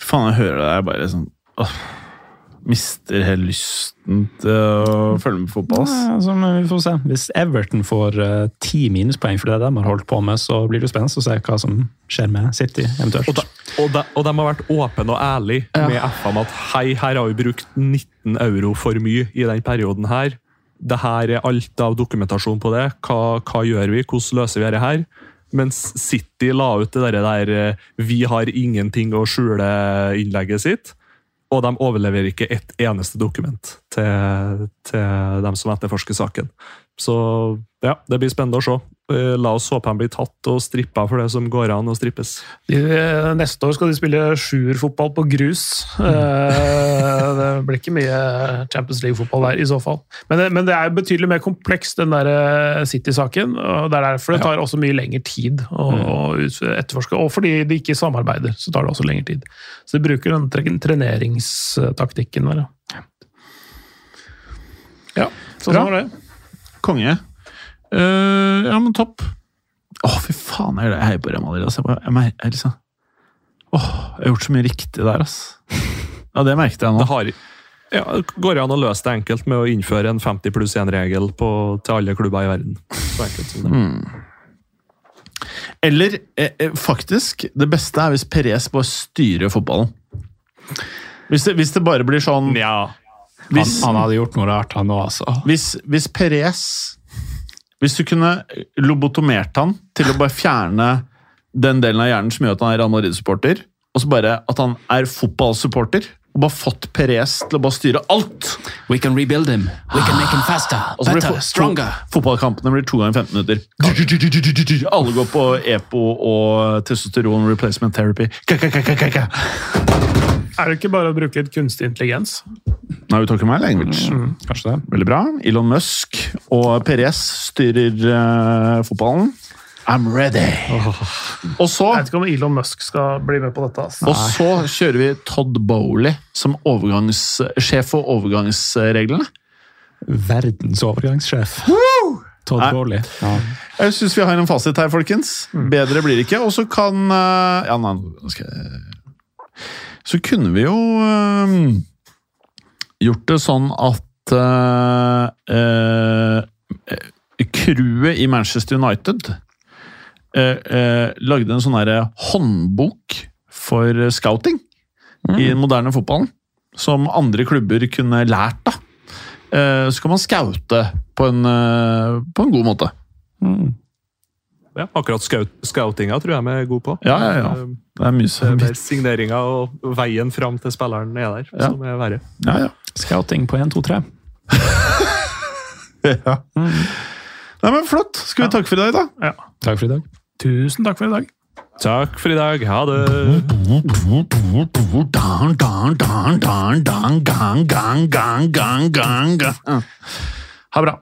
Speaker 2: Faen, jeg hører det der bare sånn åh, Mister helt lysten til å følge med på fotball. ass.
Speaker 5: Ja, altså, vi får se. Hvis Everton får ti ti minuspoeng for det de har holdt på med, så blir det jo spennende å se hva som skjer med City eventuelt.
Speaker 4: Og de, og, da, og de har vært åpne og ærlige med FA om at hei, her har vi brukt 19 euro for mye i den perioden her. Det her er alt av dokumentasjon på det. Hva, hva gjør vi? Hvordan løser vi dette her? Mens City la ut det der, der eh, 'vi har ingenting å skjule'-innlegget sitt. Og de overleverer ikke ett eneste dokument til, til dem som etterforsker saken. Så ja, det blir spennende å se. Eh, La oss håpe han blir tatt og strippa for det som går an å strippes.
Speaker 3: De, eh, neste år skal de spille sjuerfotball på grus. Mm. det blir ikke mye Champions League-fotball der, i så fall. Men det, men det er betydelig mer komplekst, den der City-saken. og Det er derfor det tar også mye lengre tid å, mm. etterforske. Og fordi de ikke samarbeider, så tar det også lengre tid. Så de bruker den treneringstaktikken der. ja. Ja, sånn var det.
Speaker 2: Konge. Eh, ja, men topp. Å, fy faen, jeg, heier på Real Madrid. Altså. Jeg, jeg, jeg, jeg, liksom, oh, jeg har gjort så mye riktig der, ass. Ja, det merket jeg nå.
Speaker 4: Det har, ja, går det an å løse det enkelt med å innføre en 50 pluss 1-regel til alle klubber i verden. Så enkelt som det.
Speaker 2: Eller eh, eh, faktisk, det beste er hvis Perez bare styrer fotballen. Hvis det, hvis det bare blir sånn
Speaker 4: Ja.
Speaker 5: Han,
Speaker 2: hvis,
Speaker 5: han hadde gjort noe rart, han òg, altså.
Speaker 2: hvis, hvis Perez Hvis du kunne lobotomert han til å bare fjerne den delen av hjernen som gjør at han er Real Madrid-supporter, og så bare at han er fotballsupporter, og bare fått Perez til å bare styre alt
Speaker 6: We can rebuild him. We can make him faster, better, stronger.
Speaker 2: Fotballkampene blir to ganger 15 minutter. Alle går på EPO og testosteron replacement therapy.
Speaker 3: Er det ikke bare å bruke litt kunstig intelligens?
Speaker 2: Nei, vi tar talking my language.
Speaker 5: Kanskje det.
Speaker 2: Veldig bra. Elon Musk og Perez styrer uh, fotballen. I'm ready. Og så
Speaker 3: Jeg vet ikke om Elon Musk skal bli med på dette. Altså.
Speaker 2: og så kjører vi Todd Bowley som sjef for overgangsreglene.
Speaker 5: Verdens overgangssjef. Todd
Speaker 2: Nei.
Speaker 5: Bowley. Ja.
Speaker 2: Jeg syns vi har en fasit her, folkens. Bedre blir det ikke. Og så kan eh, Ja, nei, nå skal jeg Så kunne vi jo øh, gjort det sånn at crewet øh, øh, i Manchester United eh, eh, lagde en sånn herre håndbok for scouting i den moderne fotballen. Som andre klubber kunne lært av. Eh, så kan man scoute på en, eh, på en god måte.
Speaker 4: Ja, akkurat scout, scoutinga tror jeg vi er gode på.
Speaker 2: Ja, ja, ja.
Speaker 4: Eh,
Speaker 2: Det er mye som
Speaker 4: er signeringa og veien fram til spilleren er der,
Speaker 2: Ja.
Speaker 4: som er verre.
Speaker 2: Ja, ja.
Speaker 5: Scouting på 1, 2, 3.
Speaker 2: ja. Nei, men Flott. Skal vi takke for i dag, da?
Speaker 3: Ja.
Speaker 5: Takk for i dag.
Speaker 3: Tusen takk for i dag.
Speaker 4: Takk for i dag. Ha det!
Speaker 2: Ha dang,